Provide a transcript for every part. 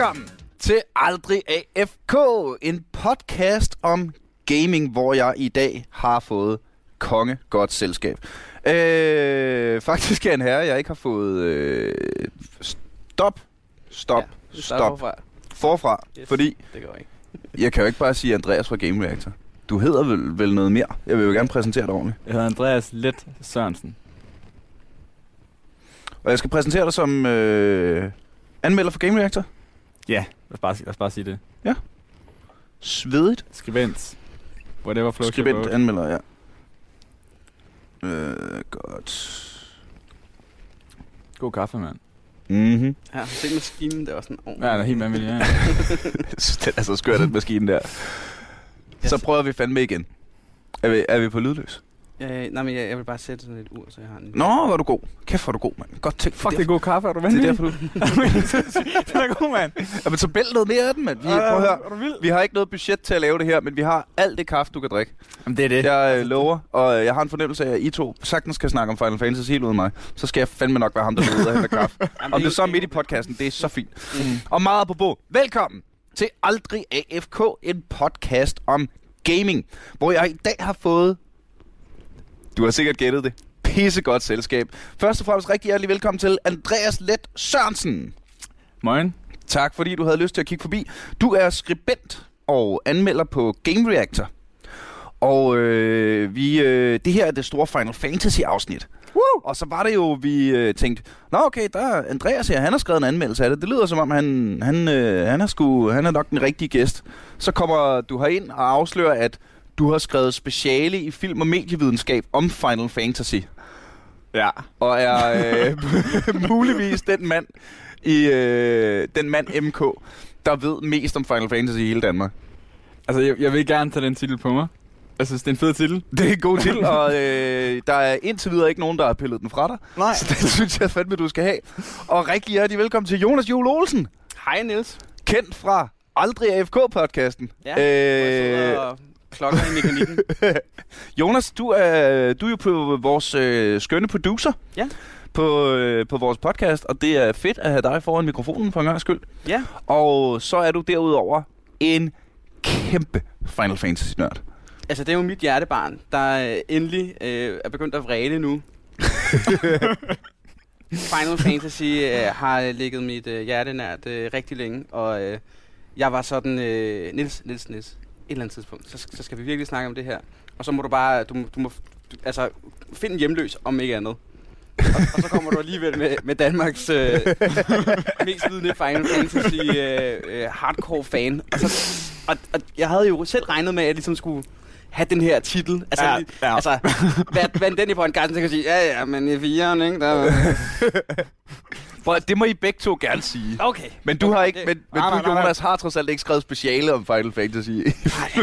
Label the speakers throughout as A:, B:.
A: Velkommen til Aldrig AFK, en podcast om gaming, hvor jeg i dag har fået konge godt selskab. Øh, faktisk er en herre, jeg ikke har fået... Øh, stop, stop,
B: Ja,
A: stop.
B: forfra.
A: Forfra,
B: Yes.
A: fordi
B: Det går ikke.
A: jeg kan jo ikke bare sige Andreas fra Game Reactor. Du hedder vel, vel noget mere. Jeg vil jo gerne præsentere dig ordentligt.
C: Jeg hedder Andreas Let Sørensen.
A: Og jeg skal præsentere dig som øh, anmelder for Game Reactor.
C: Ja, lad os bare, lad os bare sige det.
A: Svedigt.
C: Skribent. Whatever flows your
A: Skribent,
C: boat.
A: anmelder, ja. Øh, godt.
C: God kaffe, mand.
A: Mhm.
B: Ja, se maskinen, det var sådan... Oh.
C: Ja, den er helt vanvittig, ja.
A: den er så skør, den maskine der. Så prøver vi fandme igen. Er vi, er vi på lydløs?
B: Øh, nej, men jeg, jeg vil bare sætte sådan et ur, så jeg har en...
A: Nå, hvor er du god. Kæft, hvor er du god, mand. Godt tænkt.
C: Fuck, det er god kaffe, er du
A: Det er derfor, du...
C: den er god, mand.
A: Jamen, så bæld noget mere af den, mand. Vi, prøv at høre.
C: Er du vild?
A: Vi har ikke noget budget til at lave det her, men vi har alt det kaffe, du kan drikke.
C: Jamen, det er det.
A: Jeg øh, lover, og øh, jeg har en fornemmelse af, at I to sagtens skal snakke om Final Fantasy helt uden mig. Så skal jeg fandme nok være ham, der er ude og hente kaffe.
B: Jamen,
A: Om det
B: er
A: så er midt i podcasten, det er så fint.
B: Mm.
A: Og meget på bo. Velkommen til Aldrig AFK, en podcast om gaming, hvor jeg i dag har fået, du har sikkert gættet det, pissegodt selskab. Først og fremmest rigtig hjertelig velkommen til Andreas Let Sørensen.
C: Moin.
A: Tak fordi du havde lyst til at kigge forbi. Du er skribent og anmelder på Game Reactor. Og øh, vi, øh, det her er det store Final Fantasy afsnit. Woo! Og så var det jo, vi øh, tænkte, Nå okay, der er Andreas her, han har skrevet en anmeldelse af det. Det lyder som om, han, han, øh, han, er, sgu, han er nok den rigtige gæst. Så kommer du herind og afslører, at du har skrevet speciale i film- og medievidenskab om Final Fantasy.
C: Ja.
A: Og er øh, muligvis den mand i øh, den mand MK, der ved mest om Final Fantasy i hele Danmark.
C: Altså, jeg, jeg vil gerne tage den titel på mig. Jeg synes, det er en fed titel.
A: Det er en god til, og øh, der er indtil videre ikke nogen, der har pillet den fra dig.
C: Nej.
A: Så den synes jeg fandme, du skal have. Og rigtig hjertelig velkommen til Jonas Jule Olsen,
B: Hej, Niels.
A: kendt fra Aldrig AFK-podcasten.
B: Ja, øh...
A: øh,
B: og klokker i mekanikken.
A: Jonas, du er, du er jo på vores øh, skønne producer.
B: Ja.
A: På, øh, på vores podcast, og det er fedt at have dig foran mikrofonen for en gang skyld.
B: ja,
A: Og så er du derudover en kæmpe Final Fantasy-nørd.
B: altså det er jo mit hjertebarn, der øh, endelig øh, er begyndt at vrede nu. Final Fantasy øh, har ligget mit øh, hjerte nært øh, rigtig længe, og øh, jeg var sådan, øh, Nils, Nils, Nils, et eller andet tidspunkt, så, så skal vi virkelig snakke om det her. Og så må du bare, du, du må, du, altså, find en hjemløs, om ikke andet. og, og så kommer du alligevel med, med Danmarks øh, mest vidende Final Fantasy øh, øh, hardcore fan. Og, så, og, og jeg havde jo selv regnet med, at jeg ligesom skulle have den her titel. Altså,
C: Ja,
B: ja, altså vand, vand den i på en gang, så kan sige, ja, ja, men i firen, ikke? Der,
A: Prøv, at- det må I begge to gerne sige.
B: okay.
A: Men du har ikke,
B: det-
A: men, men
C: Nej,
A: du,
C: nej, nej, nej.
A: Jonas, har trods alt ikke skrevet speciale om Final Fantasy i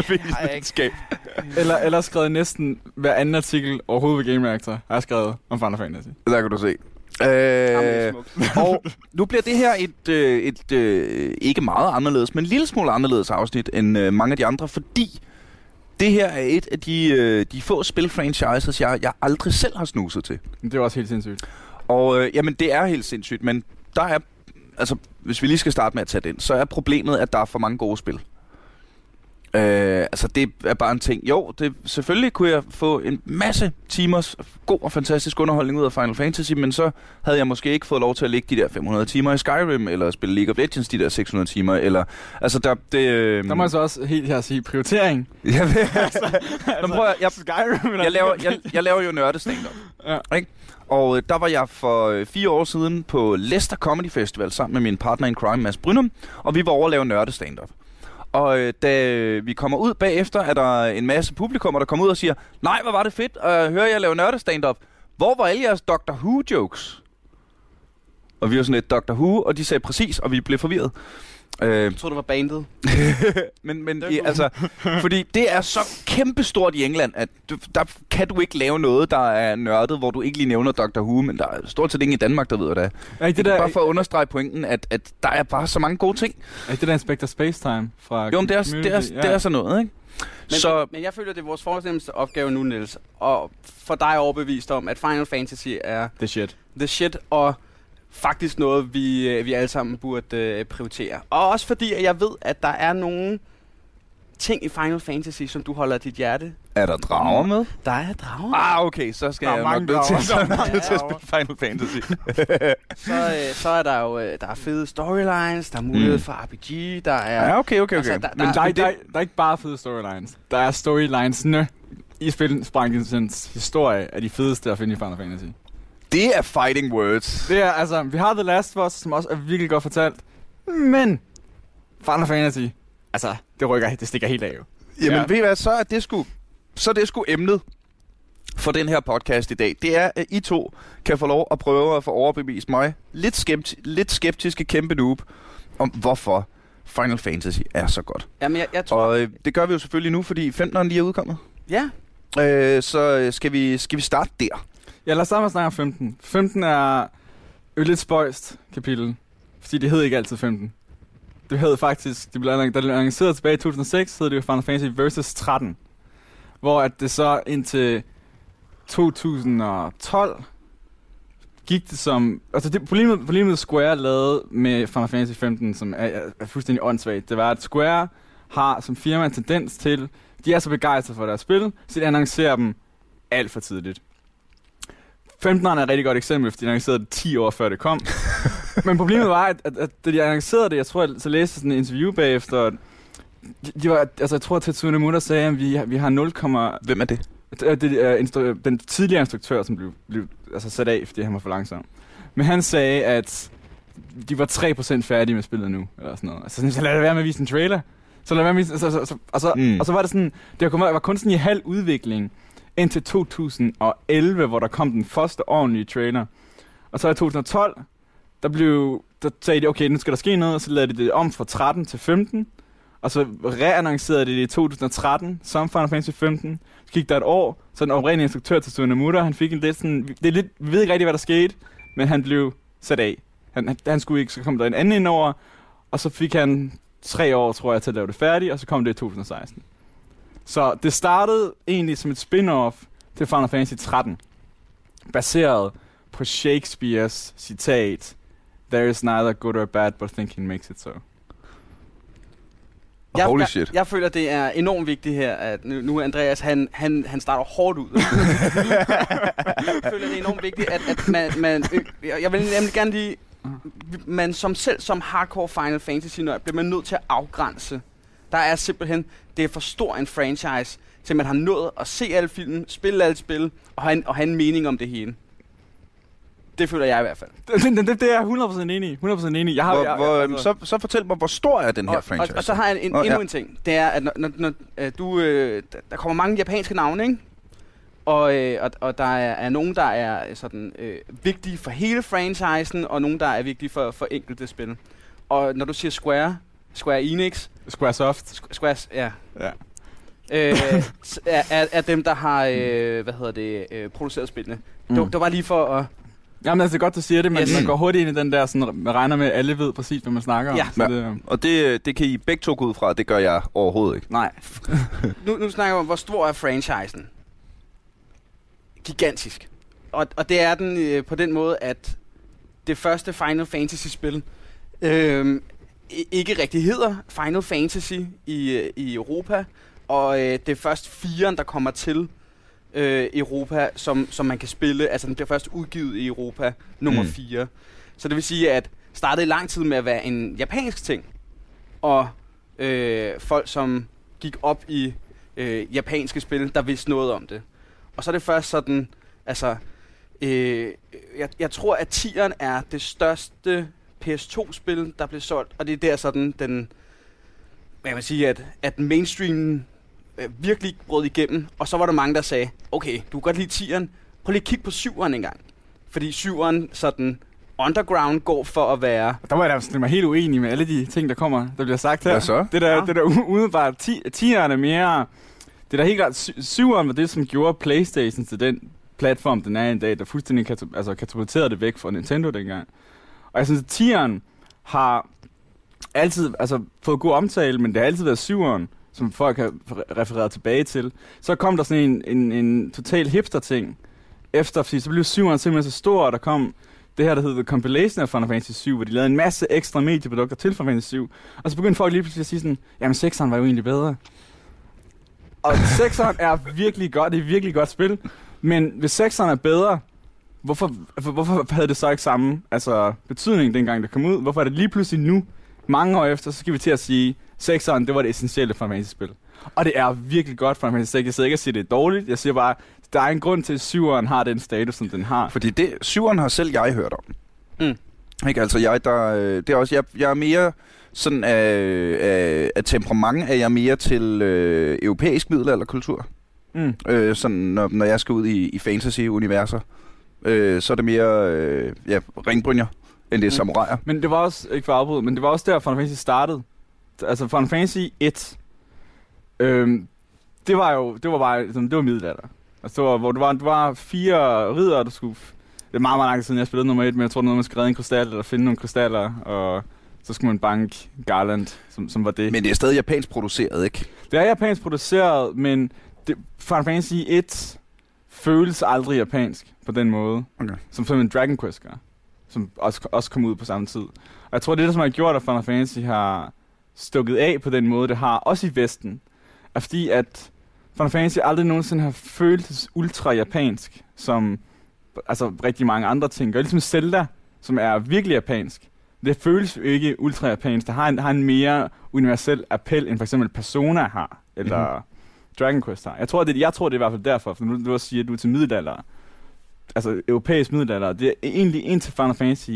A: videnskab.
C: Eller, eller skrevet næsten hver anden artikel overhovedet ved Game Reactor, har jeg skrevet om Final Fantasy.
A: Der kan du se.
B: Jamen, det er
A: Øh,
B: smukt.
A: og nu bliver det her et, øh, et øh, ikke meget anderledes, men en lille smule anderledes afsnit end øh, mange af de andre, fordi det her er et af de, øh, de få spilfranchises, jeg, jeg aldrig selv har snuset til.
C: Det er også helt sindssygt.
A: Og øh, jamen, det er helt sindssygt, men der er, altså, hvis vi lige skal starte med at tage den, så er problemet, at der er for mange gode spil. Øh, altså, det er bare en ting. Jo, det, selvfølgelig kunne jeg få en masse timers god og fantastisk underholdning ud af Final Fantasy, men så havde jeg måske ikke fået lov til at ligge de der 500 timer i Skyrim, eller spille League of Legends de der 600 timer, eller... Altså, der... Det, øh,
C: Der må jeg så også helt her sige prioritering.
A: jeg, ved, Nå, men prøv at, jeg,
C: Skyrim eller
A: jeg, laver, jeg, jeg laver jo nørdestand
C: Ja.
A: Ikke? Og øh, der var jeg for øh, fire år siden på Leicester Comedy Festival sammen med min partner in crime, Mads Brynum, og vi var over at lave nørdestand-up. Og øh, da øh, vi kommer ud bagefter, er der en masse publikummer, der kommer ud og siger, nej, hvor var det fedt at høre jer lave nørdestand-up. Hvor var alle jeres Doctor Who-jokes? Og vi var sådan lidt Doctor Who, og de sagde præcis, og vi blev forvirret. Øh,
B: Jeg tror, det var bandet.
A: men men i, altså, fordi det er så kæmpestort i England, at du, der kan du ikke lave noget, der er nørdet, hvor du ikke lige nævner Dr. Who, men der er stort set ingen i Danmark, der ved, hvad det er. Det
C: det
A: er
C: der,
A: bare for at understrege pointen, at, at der er bare så mange gode ting.
C: er det der Inspector Spacetime fra
A: Jo, men det er, det er, det er sådan noget, ikke?
B: Men,
A: så
B: men jeg føler, det er vores fornemmeste opgave nu, Niels, og for dig overbevist om, at Final Fantasy er
C: Det er shit.
B: the shit, og faktisk noget, vi, øh, vi alle sammen burde øh, prioritere. Og også fordi, at jeg ved, at der er nogle ting i Final Fantasy, som du holder dit hjerte.
A: Er der drager med?
B: Der er drager.
A: Ah, okay, så skal
C: Der er
A: jeg nok nødt til,
C: Der
A: nødt til at spille Final Fantasy.
B: Så, øh, så er der jo øh, der er fede storylines, der er mulighed
A: Mm.
B: for RPG, der er...
A: Ja, okay, okay, okay.
B: Altså, der-
A: Men
C: Men der, er, der, er,
A: det,
C: der er ikke bare fede storylines. Der er storylinesne i spilbranchens historie er de fedeste at finde i Final Fantasy.
A: Det er fighting words.
C: Det er altså, vi har The Last of Us, som også er virkelig godt fortalt. Men Final Fantasy, altså, det rykker, det stikker helt af jo.
A: Jamen,
C: Ja.
A: ved I hvad, så er det sgu, så er det sgu emnet for den her podcast i dag. Det er, at I to kan få lov at prøve at få overbevist mig, lidt, skepti- lidt skeptiske kæmpe noob, om hvorfor Final Fantasy er så godt.
B: Jamen, jeg, jeg tror...
A: Og øh, det gør vi jo selvfølgelig nu, fordi 15'eren lige er udkommet.
B: Ja,
A: Øh, så øh, skal vi, skal vi starte der.
C: Ja, lad os starte med at snakke om 15. 15 er jo lidt spøjst kapitel, fordi det hed ikke altid 15. Det hed faktisk, det blev, da det blev annonceret tilbage i 2006, hed det jo Final Fantasy Versus 13. Hvor at det så indtil 2012 gik det som... Altså det problemet, problemet Square lavede med Final Fantasy 15, som er, er, er fuldstændig åndssvagt, det var, at Square har som firma en tendens til, de er så begejstrede for deres spil, så de annoncerer dem alt for tidligt. 15'eren er et rigtig godt eksempel, fordi de annoncerede det 10 år før det kom. Men problemet var, at, at, at da de annoncerede det, jeg tror, jeg så læste sådan en interview bagefter, at de, de var, altså jeg tror, at Tetsune Mutter sagde, at vi, vi har 0,
A: Hvem er det?
C: det, det er instru- den tidligere instruktør, som blev, blev altså sat af, fordi han var for langsom. Men han sagde, at de var 3% færdige med spillet nu, eller sådan noget. Altså, så lad det være med at vise en trailer. Så lad være med at vise, så, så, så, og, så,
A: Mm.
C: mm. og så var det sådan, det var, var kun sådan i halv udvikling, indtil 2011, hvor der kom den første ordentlige trailer. Og så i 2012, der blev, der sagde de, okay, nu skal der ske noget, og så lavede de det om fra 13 til 15. Og så reannoncerede de det i 2013, som Final Fantasy 15. Så gik der et år, så den oprindelige instruktør til Tsunamuta, han fik en lidt sådan, det er lidt, vi ved ikke rigtig, hvad der skete, men han blev sat af. Han, han, han skulle ikke, så kom der en anden ind over, og så fik han tre år, tror jeg, til at lave det færdigt, og så kom det i 2016. Så det startede egentlig som et spin-off til Final Fantasy 13, baseret på Shakespeares citat, There is neither good or bad, but thinking makes it so.
B: jeg,
A: Holy
B: jeg,
A: shit.
B: Jeg føler, det er enormt vigtigt her, at nu, nu Andreas, han, han, han starter hårdt ud. jeg føler, det er enormt vigtigt, at, at man, man øh, jeg jeg vil nemlig gerne lige, man som selv som hardcore Final Fantasy nørd, bliver man nødt til at afgrænse. Der er simpelthen, det er for stor en franchise, til man har nået at se alle filmen, spille alle spil, og have en, og have en mening om det hele. Det føler jeg i hvert fald.
C: Det, det, det, det er jeg 100% enig i. 100% enig i. Jeg har,
A: Hvor,
C: jeg,
A: hvor,
C: jeg,
A: øhm, så, så fortæl mig, hvor stor er den her
B: og,
A: franchise?
B: Og, og så har jeg en,
A: Åh,
B: endnu
A: ja.
B: en ting. Det er, at når, når, når øh, du, øh, der, der kommer mange japanske navne, ikke? Og, øh, og, og der er, er nogen, der er sådan øh, vigtige for hele franchisen, og nogen, der er vigtige for, for enkelte spil. Og når du siger Square, Square Enix,
C: Squaresoft.
B: Squ- Square, ja,
C: Ja.
B: øh, er, er, er dem, der har, øh, hvad hedder det, øh, produceret spillene. Mm. Det, var- det var lige for at...
C: Jamen, altså, det er godt, du siger det, men
B: Yes.
C: man går hurtigt ind i den der, sådan, man regner med, at alle ved præcis, hvad man snakker om.
B: Ja.
C: Så
A: Ja.
C: det, øh,
A: Og det, det kan I begge to gå ud fra, det gør jeg overhovedet ikke.
C: nej.
B: Nu, nu snakker vi om, hvor stor er franchisen. Gigantisk. Og, og det er den øh, på den måde, at det første Final Fantasy-spil øh, ikke rigtig hedder Final Fantasy i, øh, i Europa. Og øh, det er først firen, der kommer til øh, Europa, som, som man kan spille. Altså den bliver først udgivet i Europa, nummer
A: Mm.
B: 4. Så det vil sige, at startede i lang tid med at være en japansk ting. Og øh, folk, som gik op i øh, japanske spil, der vidste noget om det. Og så er det først sådan, altså, øh, jeg, jeg tror, at tieren er det største PS2-spil, der blev solgt, og det er der sådan den, hvad kan man sige, at, at mainstream øh, virkelig brød igennem, og så var der mange, der sagde, okay, du kan godt lide tieren, prøv lige at kigge på syveren engang. Fordi syveren sådan underground går for at være
C: Der var jeg da stille mig helt uenig med alle de ting, der kommer, der bliver sagt her.
A: Hvad så?
C: Det der,
B: Ja.
C: det der u- umiddelbart, ti, tieren er mere... Det er da helt klart, sy- syveren var det, som gjorde Playstation til den platform, den er i dag, der fuldstændig kato- altså, katapulterede det væk fra Nintendo dengang. Og jeg synes, at tieren har altid altså, fået god omtale, men det har altid været syveren, som folk har refereret tilbage til. Så kom der sådan en, en, en total hipster-ting efter, fordi så blev syveren simpelthen så stor, og der kom det her, der hedder The Compilation af Final Fantasy 7, hvor de lavede en masse ekstra medieprodukter til Final Fantasy 7. Og så begyndte folk lige pludselig at sige sådan, jamen 6'eren var jo egentlig bedre. Og 6'eren er virkelig godt, det er et virkelig godt spil. Men hvis 6'eren er bedre, hvorfor, hvorfor, hvorfor havde det så ikke samme altså, betydning, dengang det kom ud? Hvorfor er det lige pludselig nu, mange år efter, så skal vi til at sige, 6'eren, det var det essentielle Final Fantasy-spil. Og det er virkelig godt Final Fantasy 6. Jeg sidder ikke og siger, det er dårligt. Jeg siger bare, der er en grund til, at 7'eren har den status, som den har.
A: Fordi det, syveren har selv jeg hørt om.
B: Mm.
A: Ikke, altså jeg, der, øh, det er også, jeg, jeg er mere sådan af, af, af temperament, er jeg mere til øh, europæisk middelalderkultur.
C: Mm.
A: Øh, sådan, når, når jeg skal ud i, i fantasy-universer, øh, så er det mere øh, ja, ringbrynjer, end det er
B: Mm.
A: samuraier.
C: Men det var også, ikke for at afbryde, men det var også der, Final Fantasy startede. Altså Final Fantasy 1, øhm, det var jo, det var bare, sådan, det var middelalder. Altså, det var, hvor det var, det var fire ridder, du skulle... Det er meget, meget lang tid siden, jeg spillede nummer 1, men jeg tror, det noget, man skulle redde en krystal, eller finde nogle krystaller, og så skulle man banke Garland, som, som var det.
A: Men det er stadig japansk produceret, ikke?
C: Det er japansk produceret, men det, Final Fantasy 1 føles aldrig japansk på den måde,
A: Okay.
C: som for eksempel Dragon Quest gør, som også, også kom ud på samme tid. Og jeg tror, det, der som har gjort, at Final Fantasy har stukket af på den måde, det har, også i Vesten, er fordi, at Final Fantasy aldrig nogensinde har føltes ultra japansk, som altså, rigtig mange andre ting gør. Ligesom Zelda, som er virkelig japansk. Det føles jo ikke ultra japansk. Det har en, har en mere universel appel, end for eksempel Persona har, eller mm-hmm. Dragon Quest har. Jeg tror, det, jeg tror, det er i hvert fald derfor, for nu du også siger, at du er til middelalder. Altså europæisk middelalder. Det er egentlig indtil Final Fantasy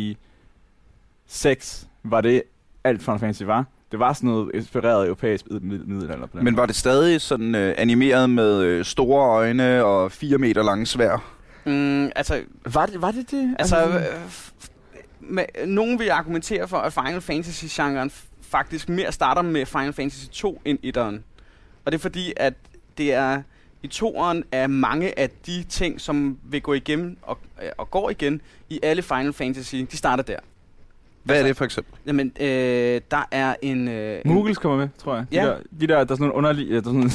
C: 6 var det alt Final Fantasy var. Det var sådan noget inspireret af europæisk mid- mid- middelalder. På den
A: Men var det stadig sådan øh, animeret med øh, store øjne og fire meter lange svær?
B: Mm, altså,
C: Var det var det? det?
B: altså øh, f- med, nogen vil argumentere for, at Final Fantasy-genren faktisk mere starter med Final Fantasy 2 end 1'eren. Og det er fordi, at det er i toeren er mange af de ting, som vil gå igen og, øh, og går igen i alle Final Fantasy, de starter der.
A: Hvad
B: Altså-
A: er det for eksempel?
B: Jamen, øh, der er en... Øh,
C: Muggles kommer med, tror jeg. De,
B: Ja.
C: der, de der, der er sådan nogle underlige... ja, Der er sådan,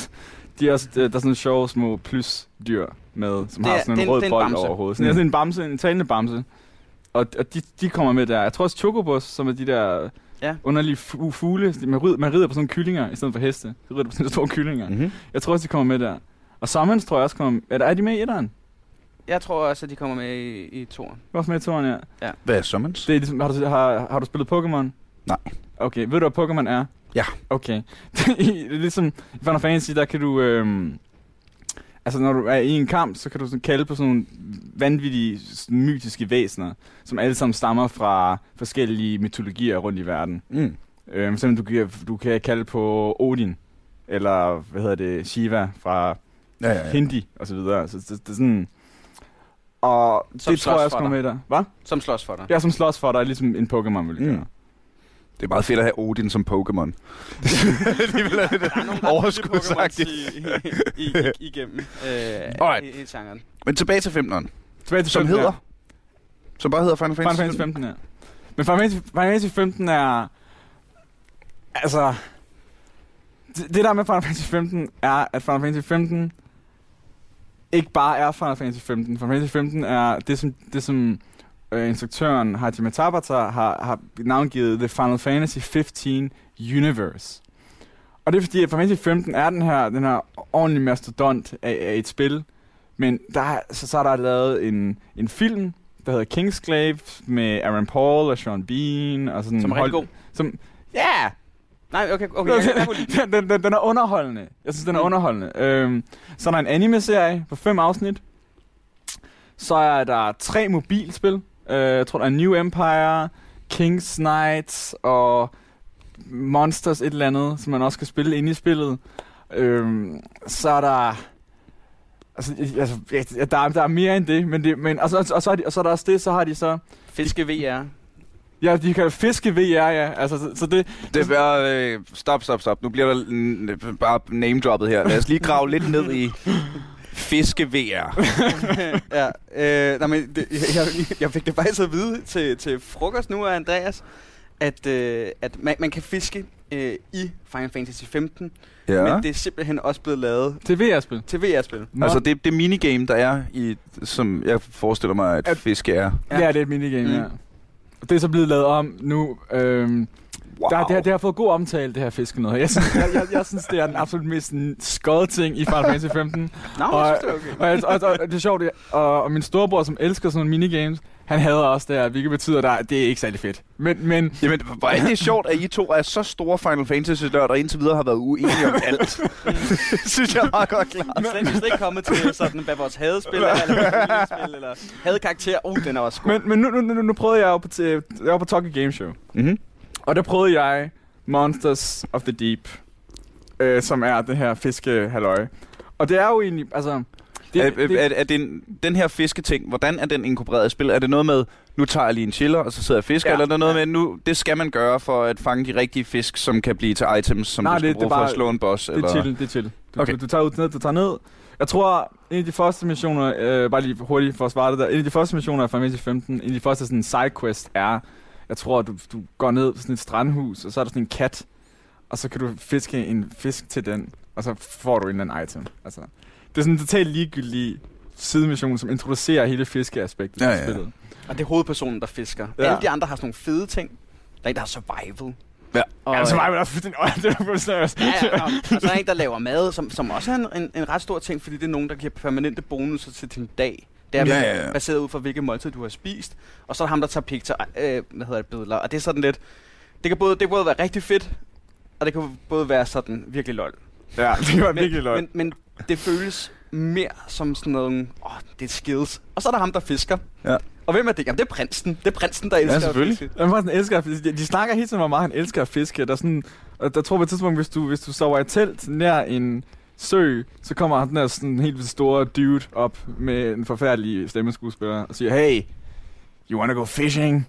C: de er, også, der er sådan nogle sjove små plysdyr med, som
B: Det
C: har sådan en rød
B: det er en
C: bold
B: bamse.
C: over hovedet. Sådan,
A: mm.
C: sådan en bamse, en talende bamse. Og, og de, de kommer med der. Jeg tror også Chocobos, som er de der
B: Ja.
C: underlige fu- fugle. Man rider, man rider på sådan nogle kyllinger, i stedet for heste. Så rider du på sådan nogle store kyllinger. Mm.
A: Mm-hmm.
C: Jeg tror også, de kommer med der. Og Summons tror jeg også kommer Er, der, er de med i etteren?
B: Jeg tror også, at de kommer med i, i
C: er også med i toren, ja.
A: Hvad er Summons?
C: Det er ligesom, har, du, har, har du spillet Pokémon?
A: Nej.
C: Okay, ved du, hvad Pokémon er?
A: Ja.
C: Okay. det er ligesom i Final Fantasy, der kan du... Øhm, altså, når du er i en kamp, så kan du sådan kalde på sådan nogle vanvittige, sådan mytiske væsener, som alle sammen stammer fra forskellige mytologier rundt i verden.
A: Mm.
C: Øhm, simpelthen, du kan, du kan kalde på Odin, eller hvad hedder det, Shiva fra
A: Ja, ja, ja.
C: Hindi, og så videre. Så det, det er sådan... Og
B: Som
C: det tror jeg også kommer med der. Hvad?
B: Som slås for dig.
C: Ja, som slås for dig, ligesom en Pokémon ville
A: Mm. Det er meget fedt at have Odin som Pokémon. Er
B: er
A: overskudsagtigt.
B: Pokémon i, i, i, igennem øh,
A: Alright.
B: i, i genren.
A: Men tilbage til 15'eren,
C: Tilbage til
A: som
C: 15,
A: hedder...
C: Ja.
A: Som bare hedder Final
C: Final
A: Fantasy,
C: Fantasy 15, ja. Men Final Fantasy, Final Fantasy 15 er... Altså... Det, det der med Final Fantasy 15 er, at Final Fantasy 15 ikke bare er Final Fantasy 15. Final Fantasy 15 er det, som, det, som øh, instruktøren Hajime Tabata har, har navngivet The Final Fantasy 15 Universe. Og det er fordi, at Final Fantasy 15 er den her, den her ordentlige mastodont af, af et spil. Men der, er- så, så er der lavet en, en film, der hedder Kingsglaive, med Aaron Paul og Sean Bean. Og sådan
B: Som er rigtig god.
C: Som, ja! Yeah!
B: Nej, okay, okay. Jeg, jeg,
C: den, den, den, den er underholdende. Jeg synes, den er
B: Mm.
C: underholdende. Øhm, så er der en anime-serie på fem afsnit. Så er der tre mobilspil. Øh, jeg tror, der er New Empire, King's Knights og Monsters et eller andet, som man også kan spille inde i spillet. Øhm, så er der... Altså, altså ja, der, er, der er mere end det, men, det, men og, så, og, så er de, og så er der også det, så har de så...
B: Fiske VR.
C: Ja, de kan fiske VR, ja. Altså, så, så det,
A: Det er bare... Øh, stop, stop, stop. Nu bliver der bare name-droppet her. Lad os lige grave lidt ned i fiske-VR.
B: ja, øh, nej, men det, jeg, jeg fik det faktisk at vide til, til frokost nu af Andreas, at, øh, at man, man kan fiske øh, i Final Fantasy 15,
A: Ja.
B: men det er simpelthen også blevet lavet
C: jeg spille.
B: til VR-spil.
A: Altså det, det minigame, der er i, som jeg forestiller mig, at
C: At-
A: fiske er.
C: Ja, ja det er et minigame,
B: Mm.
C: ja. Og det er så blevet lavet om nu. Øhm,
A: Wow.
C: der, det, har, det har fået god omtale, det her fiske noget. Jeg synes, jeg, jeg, jeg synes det er den absolut mest skøde ting i Final Fantasy 15.
B: Nå,
C: Og-
B: jeg synes, det er okay.
C: Og, og, og, og det er sjovt, det- og, og min storebror, som elsker sådan nogle minigames, han hader også det her, hvilket betyder, at der, det er ikke særlig fedt. Men, men
A: Jamen, hvor er det sjovt, at I to er så store Final Fantasy-nørder, og indtil videre har været uenige om alt. synes jeg er meget godt klart.
B: Og slet, ikke kommet til sådan, hvad vores hadespil er, eller vores yndlingsspil, eller hadekarakter. Oh, den er også god.
C: men, men nu, nu, nu, nu prøvede jeg jo på, jeg var på Tokyo Game Show,
A: Mm-hmm.
C: Og der prøvede jeg Monsters of the Deep, øh, som er det her fiskehalløj. Og det er jo egentlig, altså...
A: Det, er, det, er, er den, den her fisketing, hvordan er den inkorporeret i spil? Er det noget med, nu tager jeg lige en chiller, og så sidder jeg og fisker,
C: Ja.
A: eller er det noget med, nu, det skal man gøre for at fange de rigtige fisk, som kan blive til items, som
C: Nej,
A: du skal
C: det-
A: bruge
C: det er
A: for
C: bare-
A: at slå en boss?
C: Det
A: eller?
C: er chill, det er chill. Du,
A: Okay.
C: du, du tager ud ned, du tager ned. Jeg tror, en af de første missioner, øh, bare lige hurtigt for at svare det der, en af de første missioner af Final Fantasy 15, en af de første sådan sidequest er, jeg tror, du, du går ned på sådan et strandhus, og så er der sådan en kat, og så kan du fiske en fisk til den, og så får du en eller anden item. Altså, det er sådan en totalt ligegyldig sidemission, som introducerer hele fiskeaspektet
A: Ja,
C: i
A: ja.
C: spillet.
B: Og det er hovedpersonen, der fisker.
C: Ja.
B: Ja. Alle de andre har sådan nogle fede ting. Der er en, der har survival.
A: Ja.
B: Og,
C: Ja, var jeg også fuldstændig, åh, det er fuldstændig.
B: Ja, ja, og, og så er der en, der laver mad, som, som også er en, en, en ret stor ting, fordi det er nogen, der giver permanente bonusser til din dag. Det er
A: Ja, ja, ja.
B: baseret ud fra, hvilke måltid du har spist. Og så er der ham, der tager picture, øh, hvad hedder det, billeder. Og det er sådan lidt... Det kan både, det kan både være rigtig fedt, og det kan både være sådan virkelig lol.
C: Ja, det var
B: Men,
C: virkelig løgn.
B: men, men det føles mere som sådan noget, åh, det er skills. Og så er der ham, der fisker.
A: Ja.
B: Og hvem er det? Jamen, det er prinsen. Det er prinsen, der elsker at
A: selvfølgelig.
B: fiske.
C: Han var sådan elsker at fiske. De, snakker hele tiden hvor meget han elsker at fiske. Der, er sådan, og der tror på et tidspunkt, hvis du, hvis du sover i telt nær en sø, så kommer han den der sådan helt store dude op med en forfærdelig stemmeskuespiller og siger, Hey, you wanna go fishing?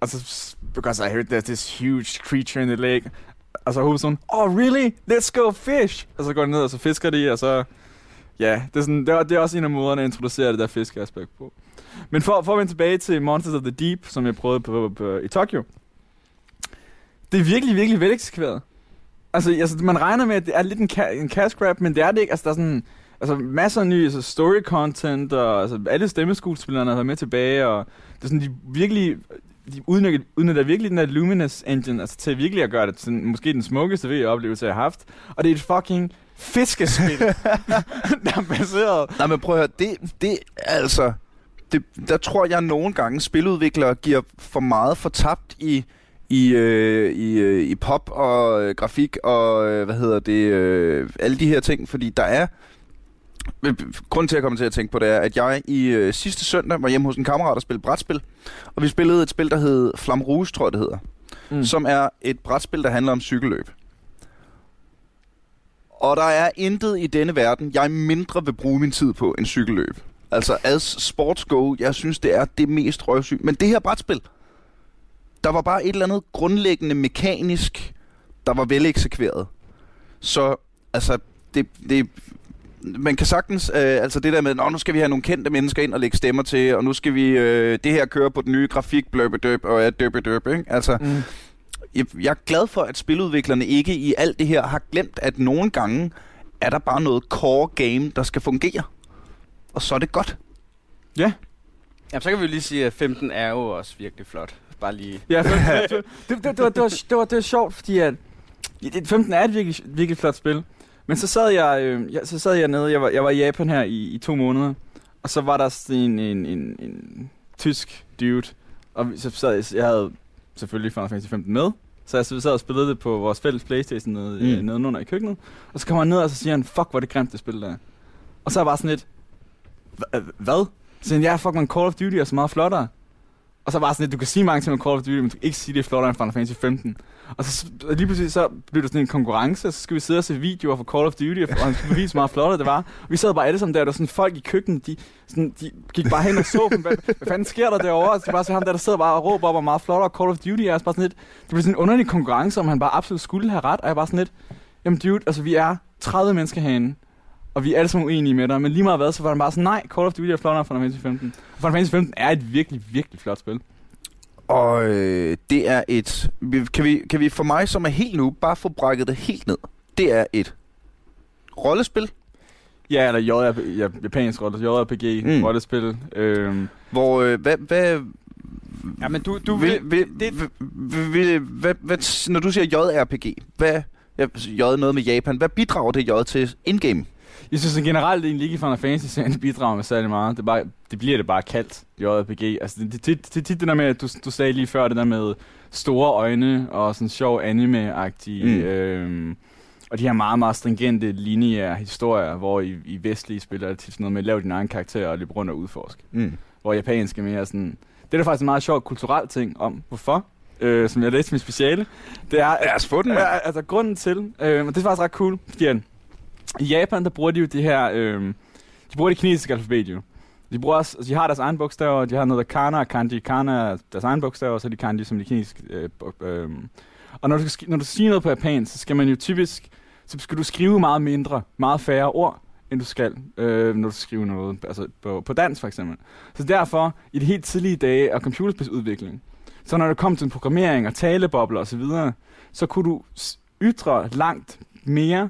C: Og så, because I heard there's this huge creature in the lake. Og så hovedpersonen, oh really? Let's go fish! Og så går de ned, og så fisker de, og så... Ja, det er, sådan, det er, det er også en af måderne at introducere det der fiskeaspekt på. Men for, for at vende tilbage til Monsters of the Deep, som jeg prøvede på, på, på, i Tokyo. Det er virkelig, virkelig veleksekveret. Altså, altså, man regner med, at det er lidt en, ca- en cash grab, men det er det ikke. Altså, der er sådan, altså, masser af ny altså, story content, og altså, alle stemmeskuespillerne været med tilbage, og det er sådan, de virkelig, de udnytter, udnytter virkelig den der Luminous engine, altså til virkelig at gøre det til måske den smukkeste VR-oplevelse, jeg har haft. Og det er et fucking fiskespil, der er baseret
A: Nej, men prøv at høre, det, det er altså... Det, der tror jeg nogle gange, spiludviklere giver for meget fortabt i, i, øh, i, øh, i pop og øh, grafik og, øh, hvad hedder det, øh, alle de her ting, fordi der er... øh, Grunden til, at jeg kommer til at tænke på det, er, at jeg i øh, sidste søndag var hjemme hos en kammerat og spillede brætspil, og vi spillede et spil, der hed Flam Rouge, tror jeg det hedder, mm. som er et brætspil, der handler om cykelløb. Og der er intet i denne verden, jeg mindre vil bruge min tid på end cykelløb. Altså as sports go, jeg synes, det er det mest røvsygt. Men det her brætspil, der var bare et eller andet grundlæggende mekanisk, der var veleksekveret. Så altså, det, det, man kan sagtens, øh, altså det der med, Nå, nu skal vi have nogle kendte mennesker ind og lægge stemmer til, og nu skal vi, øh, det her køre på den nye grafik, bløbedøb og ja, døbedøb, ikke? Altså,
C: Mm.
A: jeg, jeg er glad for, at spiludviklerne ikke i alt det her har glemt, at nogle gange er der bare noget core game, der skal fungere. Og så er det godt.
C: Ja,
B: Jamen, så kan vi jo lige sige, at 15 er jo også virkelig flot. Bare lige...
C: Ja, for, det, det, det, var, det, var, det, var, det var sjovt, fordi at, ja, det- 15 er et virkelig, virkelig flot spil. Men så sad jeg, øh, jeg, så sad jeg nede, jeg var, jeg var i Japan her i, i to måneder, og så var der sådan en, en, en, en tysk dude, og så sad jeg, jeg havde selvfølgelig Final Fantasy 15 med, så jeg sad og spillede det på vores fælles Playstation nede,
A: Mm.
C: mm. nede under i køkkenet, og så kommer han ned, og så siger han, fuck, hvor det grimt, det spil der. Og så er jeg bare sådan lidt, "Hva- hvad? Så han, ja, fuck, man Call of Duty er så meget flottere. Og så var sådan lidt, du kan sige mange ting om Call of Duty, men du kan ikke sige, det er flottere end Final Fantasy 15. Og så og lige pludselig så blev det sådan en konkurrence, og så skulle vi sidde og se videoer fra Call of Duty, og han skulle bevise, hvor meget flottere det var. Og vi sad bare alle sammen der, og der var sådan folk i køkkenet, de, sådan, de gik bare hen og så dem. Hvad, hvad fanden sker der derovre? Og så bare så ham der, der sidder bare og råber op, hvor meget flottere Call of Duty er. Og så bare sådan lidt, det blev sådan en underlig konkurrence, om han bare absolut skulle have ret. Og jeg bare sådan lidt, jamen dude, altså vi er 30 mennesker herinde, og vi er alle sammen uenige med dig, men lige meget hvad, så var han bare sådan, nej, Call of Duty er flottere end Final Fantasy 15. Og Final Fantasy 15 er et virkelig, virkelig flot spil.
A: Og øh, det er et... vi- Kan vi, kan vi for mig, som er helt nu, bare få brækket det helt ned? Det er et rollespil,
C: Ja, eller JRP, ja, japansk rolle, JRPG,
A: Mm.
C: rollespil. Øhm,
A: hvor... Øh, hvad, hvad,
B: Ja, men du, du
A: vil,
B: vil,
A: vil,
B: det-
A: vil, vil, vil, hvad, hvad, når du siger JRPG, hvad... J noget med Japan. Hvad bidrager det J til in-game?
C: Jeg synes at generelt egentlig ikke Final Fantasy bidrager med særlig meget. Det, bare, det bliver det bare kaldt, JRPG. Altså, det, det, det, det tit det der med, du, du sagde lige før, det der med store øjne og sådan sjov anime-agtige...
A: Mm.
C: Øhm, og de her meget, meget stringente, lineære historier, hvor i, i vestlige spil er det tit sådan noget med at lave din egen karakter og løbe rundt og udforske.
A: Mm.
C: hvor japansk er mere sådan... Det er der faktisk en meget sjov kulturel ting om, hvorfor, øh, som jeg læste i mit speciale. Det er,
A: Lad os få den,
C: altså grunden til, øh, og det er faktisk ret cool, fordi i Japan, der bruger de jo det her, øh, de bruger det kinesiske alfabet jo. De, bruger også, altså, de har deres egen bogstaver, de har noget der kana og kanji. Kana er deres egen bogstaver, og så er de kanji som de kinesiske. Øh, øh. Og når du, skal, når du siger noget på japansk, så skal man jo typisk, så skal du skrive meget mindre, meget færre ord, end du skal, øh, når du skriver noget, altså på, på dansk for eksempel. Så derfor, i de helt tidlige dage af computerspidsudvikling, så når det kom til programmering og talebobler osv., så så kunne du ytre langt mere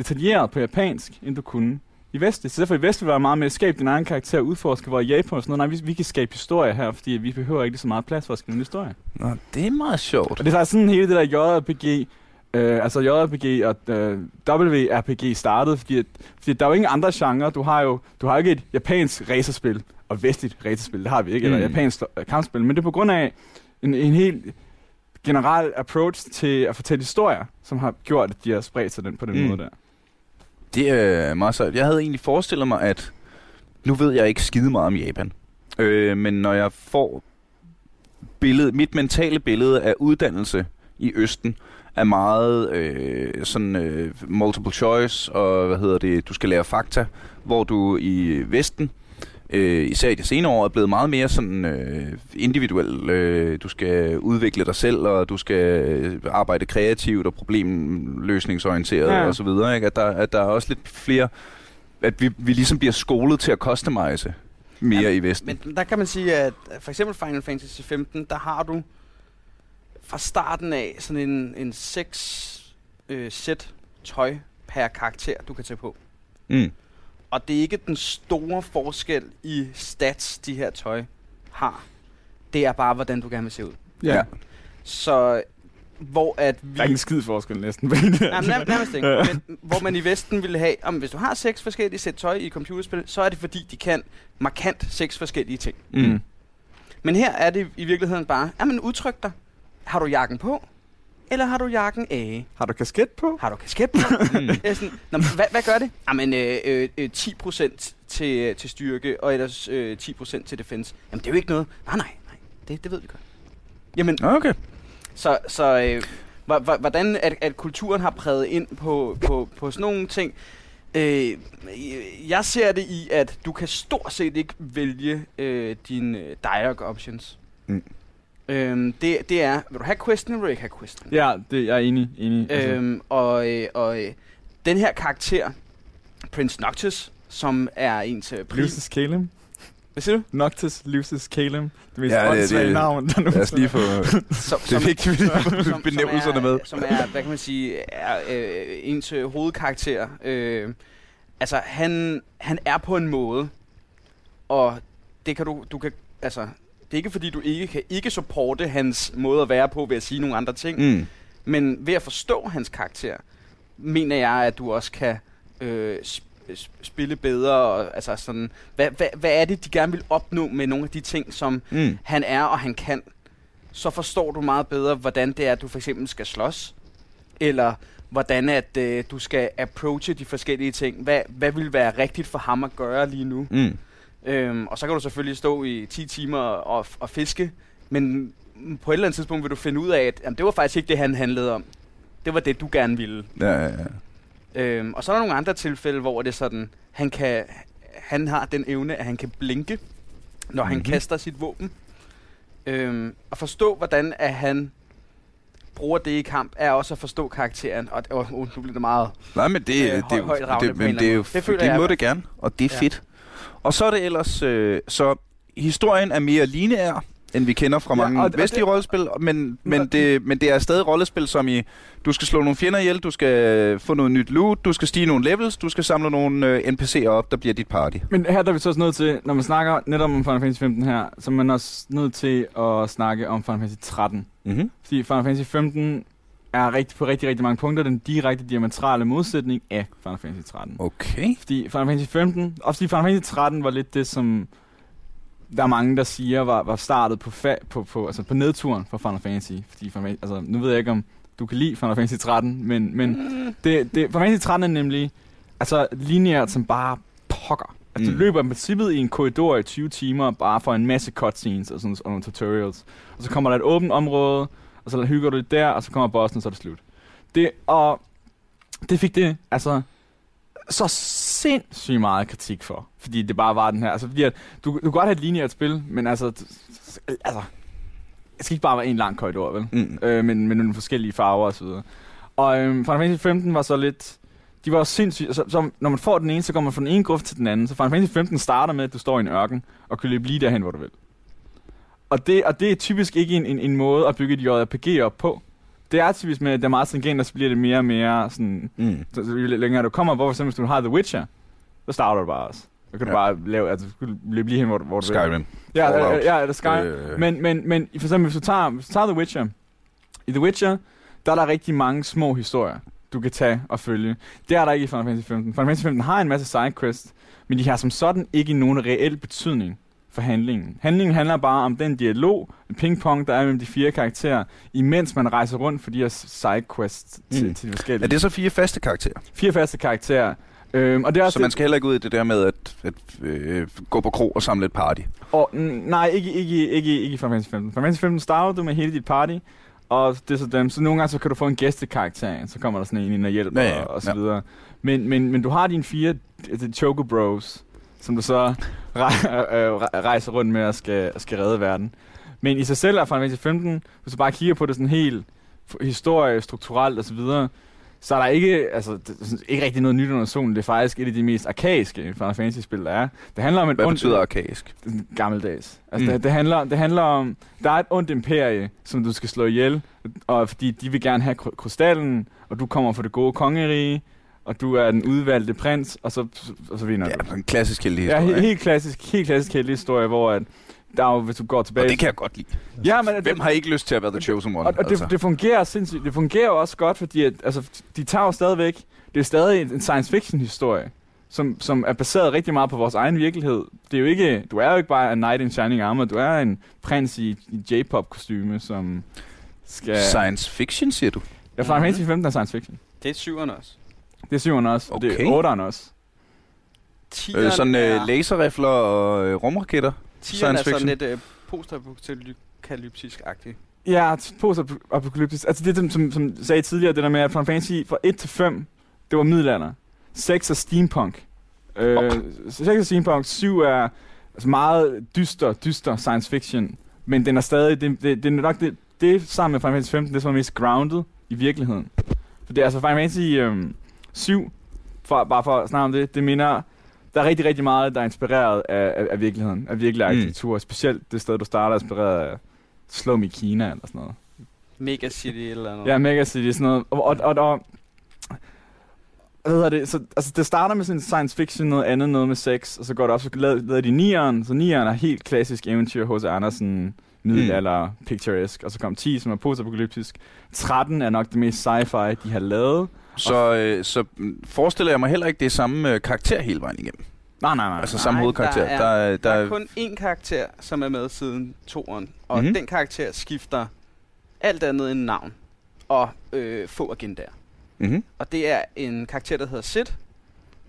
C: detaljeret på japansk, end du kunne i Vest. Så derfor i Vest det være meget med at skabe din egen karakter og udforske, hvor i Japan og sådan noget, nej, vi, vi kan skabe historie her, fordi vi behøver ikke så meget plads for at skrive en historie.
A: Nå, det er meget sjovt.
C: Og det er sådan hele det der JRPG, øh, altså JRPG og øh, WRPG startede, fordi, at, fordi der er jo ingen andre genrer. Du har jo du har ikke et japansk racerspil og vestligt racerspil, det har vi ikke, mm. eller japansk øh, kampspil, men det er på grund af en, en helt generel approach til at fortælle historier, som har gjort, at de har spredt sig den, på den
A: mm.
C: måde der.
A: Det er øh, meget sejt. Jeg havde egentlig forestillet mig, at nu ved jeg ikke skide meget om Japan. Øh, men når jeg får billede, mit mentale billede af uddannelse i Østen, er meget øh, sådan øh, multiple choice, og hvad hedder det, du skal lære fakta, hvor du i Vesten, øh, især i de senere år, er blevet meget mere sådan øh, individuel. Øh, du skal udvikle dig selv, og du skal øh, arbejde kreativt og problemløsningsorienteret
C: Ja.
A: og så videre. Ikke? At, der, at der er også lidt flere, at vi, vi ligesom bliver skolet til at customize mere
B: Ja,
A: i Vesten.
B: Men der kan man sige, at for eksempel Final Fantasy 15, der har du fra starten af sådan en, en seks øh, sæt tøj per karakter, du kan tage på.
A: Mm.
B: Og det er ikke den store forskel i stats, de her tøj har. Det er bare, hvordan du gerne vil se ud.
A: Ja.
B: Så hvor at vi...
C: Der er ikke en skid forskel næsten.
B: Jamen, nær, nærmest ikke. Men, hvor man i Vesten ville have, om hvis du har seks forskellige sæt tøj i computerspil, så er det fordi, de kan markant seks forskellige ting.
A: Mm.
B: Men her er det i virkeligheden bare, jamen udtryk dig. Har du jakken på? Eller har du jakken af?
C: Har du kasket på?
B: Har du kasket på? Det er sådan, Nå, men hvad, hvad gør det? Jamen øh, øh, øh, 10% til, til styrke, og ellers øh, 10% til defense. Jamen det er jo ikke noget. Nej, nej, nej. Det, det ved vi godt. Jamen,
A: Okay.
B: så, så øh, hvordan at, at kulturen har præget ind på, på, på sådan nogle ting. Øh, jeg ser det i, at du kan stort set ikke vælge øh, dine øh, dialog options.
A: Mm.
B: Øhm, det, det er, vil du have question, eller vil du ikke have question?
C: Ja, det, jeg er enig. enig. Altså,
B: Øhm, og øh, og øh, den her karakter, Prince Noctis, som er en til pris...
C: Lucius Calum.
B: Hvad siger du?
C: Noctis Lucius Calum. Det mest
A: Ja,
C: åndssvage
A: det-
C: navn, der nu
A: Lad os lige få...
B: Som,
A: Det er vigtigt, at vi lige får benævnelserne
B: som er,
A: med.
B: Som er, hvad kan man sige, er øh, ens øh, hovedkarakter. Øh, altså, han, han er på en måde, og det kan du, du kan, altså, det er ikke fordi, du ikke kan ikke supporte hans måde at være på ved at sige nogle andre ting,
A: Mm.
B: men ved at forstå hans karakter, mener jeg, at du også kan øh, sp- sp- spille bedre. Og, altså sådan, hvad, hvad, hvad er det, de gerne vil opnå med nogle af de ting, som
A: Mm.
B: han er og han kan, så forstår du meget bedre, hvordan det er, at du for eksempel skal slås, eller hvordan at øh, du skal approache de forskellige ting. Hvad, hvad vil være rigtigt for ham at gøre lige nu?
A: Mm.
B: Øhm, og så kan du selvfølgelig stå i 10 timer og, og fiske, men på et eller andet tidspunkt vil du finde ud af, at jamen, det var faktisk ikke det, han handlede om. Det var det, du gerne ville.
A: Ja, ja, ja.
B: Øhm, og så er der nogle andre tilfælde, hvor det er sådan, han, kan, han har den evne, at han kan blinke, når han
A: Mhm.
B: kaster sit våben. Øhm, at forstå, hvordan at han bruger det i kamp, er også at forstå karakteren. Og oh, oh, nu bliver det meget...
A: Nej, men det,
B: Øh,
A: det,
B: høj-
A: det,
B: højtravende
A: det, men det, er jo.
B: Det føler
A: det
B: jeg
A: må det gerne, og det er
B: Ja.
A: fedt. Og så er det ellers, øh, så historien er mere lineær, end vi kender fra mange ja,
C: og
A: vestlige
C: det-
A: rollespil, men, men, det, men det er stadig rollespil, som i, du skal slå nogle fjender ihjel, du skal få noget nyt loot, du skal stige nogle levels, du skal samle nogle øh, NPC'er op, der bliver dit party.
C: Men her der er vi så også nødt til, når man snakker netop om Final Fantasy 15 her, så er man også nødt til at snakke om Final Fantasy 13.
A: Mm-hmm.
C: Fordi Final Fantasy 15 er rigtig, på rigtig, rigtig mange punkter den direkte diametrale modsætning af Final Fantasy 13.
A: Okay.
C: Fordi Final Fantasy 15, og fordi Final Fantasy 13 var lidt det, som der er mange, der siger, var, var startet på, fa- på, på, altså på nedturen for Final Fantasy. Fordi Final, Fantasy- altså, nu ved jeg ikke, om du kan lide Final Fantasy 13, men, men det, det, Final Fantasy 13 er nemlig altså, lineært som bare pokker. Altså, mm.
A: Mm.
C: du løber i princippet i en korridor i 20 timer, bare for en masse cutscenes og, sådan, og nogle tutorials. Og så kommer der et åbent område, og så hygger du lidt der, og så kommer bossen, og så er det slut. Det, og det fik det, altså, så sindssygt meget kritik for. Fordi det bare var den her, altså, fordi at, du, du kan godt have et lineært spil, men altså, altså, det skal ikke bare være en lang korridor, vel?
A: Mm.
C: øh, men med nogle forskellige farver og så videre. Og øhm, Final Fantasy 15 var så lidt... De var sindssygt... Så, så, når man får den ene, så går man fra den ene grøft til den anden. Så Final Fantasy 15 starter med, at du står i en ørken, og kan løbe lige derhen, hvor du vil. Og det, og det er typisk ikke en, en, en måde at bygge et JRPG op på. Det er typisk med, at det er meget stringent, og så bliver det mere og mere sådan...
A: Mm.
C: Så, så jo længere du kommer, hvor for eksempel, hvis du har The Witcher, så starter du bare også. Så kan du
A: Ja.
C: bare lave... Altså, du løbe lige hen, hvor, du- hvor du vil.
A: Skyrim.
C: Ja,
A: Fallout.
C: ja, ja, eller Sky.
A: Øh.
C: Men, men, men for eksempel, hvis du, tager, hvis du tager The Witcher, i The Witcher, der er der rigtig mange små historier, du kan tage og følge. Det er der ikke i Final Fantasy 15. Final Fantasy 15 har en masse sidequests, men de har som sådan ikke nogen reel betydning for handlingen. Handlingen handler bare om den dialog, pingpong, der er mellem de fire karakterer, imens man rejser rundt for de her sidequests til,
A: Mm.
C: til de forskellige.
A: Er det så fire faste karakterer?
C: Fire faste karakterer. Øhm, og det er også
A: Så man skal heller ikke ud i det der med at, at øh, gå på kro og samle et party.
C: Og, nej, ikke, ikke, ikke, ikke i Final Fantasy 15. Final Fantasy 15 starter du med hele dit party, og det er så dem. Så nogle gange så kan du få en gæstekarakter, så kommer der sådan en ind og hjælper
A: Ja,
C: ja,
A: ja,
C: og så
A: ja.
C: videre. Men, men, men du har dine fire altså, Choco Bros, som du så øh, rej- rejser rundt med og skal, skal redde verden. Men i sig selv er Final Fantasy 15, hvis du bare kigger på det sådan helt historie, strukturelt og så videre, så er der ikke, altså, det, er ikke rigtig noget nyt under solen. Det er faktisk et af de mest arkaiske Final Fantasy-spil, der er. Det handler om et
A: Hvad
C: ondt-
A: betyder arkaisk?
C: gammeldags. Altså,
A: Mm.
C: det, det, handler, det handler om, der er et ondt imperie, som du skal slå ihjel, og fordi de vil gerne have kry- krystallen, og du kommer fra det gode kongerige, og du er den udvalgte prins, og så, og så vinder
A: Ja,
C: du.
A: en klassisk heldig
C: Ja,
A: historie.
C: he- helt klassisk, helt klassisk heldig historie, hvor at, der er jo, hvis du går tilbage...
A: og det kan jeg godt lide.
C: ja, men,
A: Hvem har ikke lyst til at være the chosen one?
C: og, og det,
A: altså?
C: det fungerer sindssygt. Det fungerer jo også godt, fordi at, altså, de tager jo stadigvæk... Det er stadig en science fiction historie, som, som er baseret rigtig meget på vores egen virkelighed. Det er jo ikke, du er jo ikke bare en knight in shining armor, du er en prins i, i J-pop kostume, som skal...
A: Science fiction, siger du?
C: Ja, Final Fantasy 15 er science fiction.
B: Det er syveren også.
C: Det er syveren også, og det
A: Okay.
C: er otteren også.
B: Tieren
A: Øh, sådan
B: er,
A: øh, laserrifler og øh, rumraketter?
B: tieren er sådan lidt øh, postapokalyptisk-agtigt.
C: Ja, post-apokalyptisk. Altså det, som, som, som sagde tidligere, det der med, at Final Fantasy fra 1 til 5, det var middelalder. 6 er steampunk. Øh,
A: Ok.
C: 6 er steampunk, 7 er altså meget dyster, dyster science fiction. Men den er stadig, det, det, det er nok det, det sammen med Final Fantasy 15, det som er mest grounded i virkeligheden. For det er altså Final Fantasy øhm, 7, for, bare for at snakke om det, det minder, der er rigtig, rigtig meget, der er inspireret af, af, af virkeligheden, af virkelig
A: Mm.
C: arkitektur. Specielt det sted, du starter, er inspireret af Slum i Kina eller sådan noget.
B: Mega City eller noget.
C: Ja, Mega City, sådan noget. Og, og, og, og hvad hedder det? Så, altså, det starter med sådan en science fiction, noget andet, noget med sex, og så går det op, så lavede, lavede de nieren, så nieren er helt klassisk eventyr hos Andersen, middelalder, mm. picturesque, og så kom 10, som er postapokalyptisk. 13 er nok det mest sci-fi, de har lavet.
A: Så, øh, så forestiller jeg mig heller ikke, det samme øh, karakter hele vejen igennem.
C: Nej, nej, nej.
A: Altså samme
B: Nej,
A: hovedkarakter.
B: der er-
A: Der, er-
B: Der er kun én karakter, som er med siden toeren, og
A: Mhm.
B: mm-hmm. den karakter skifter alt andet end navn og øh, få agendaer.
A: mm-hmm.
B: Og det er en karakter, der hedder Sid,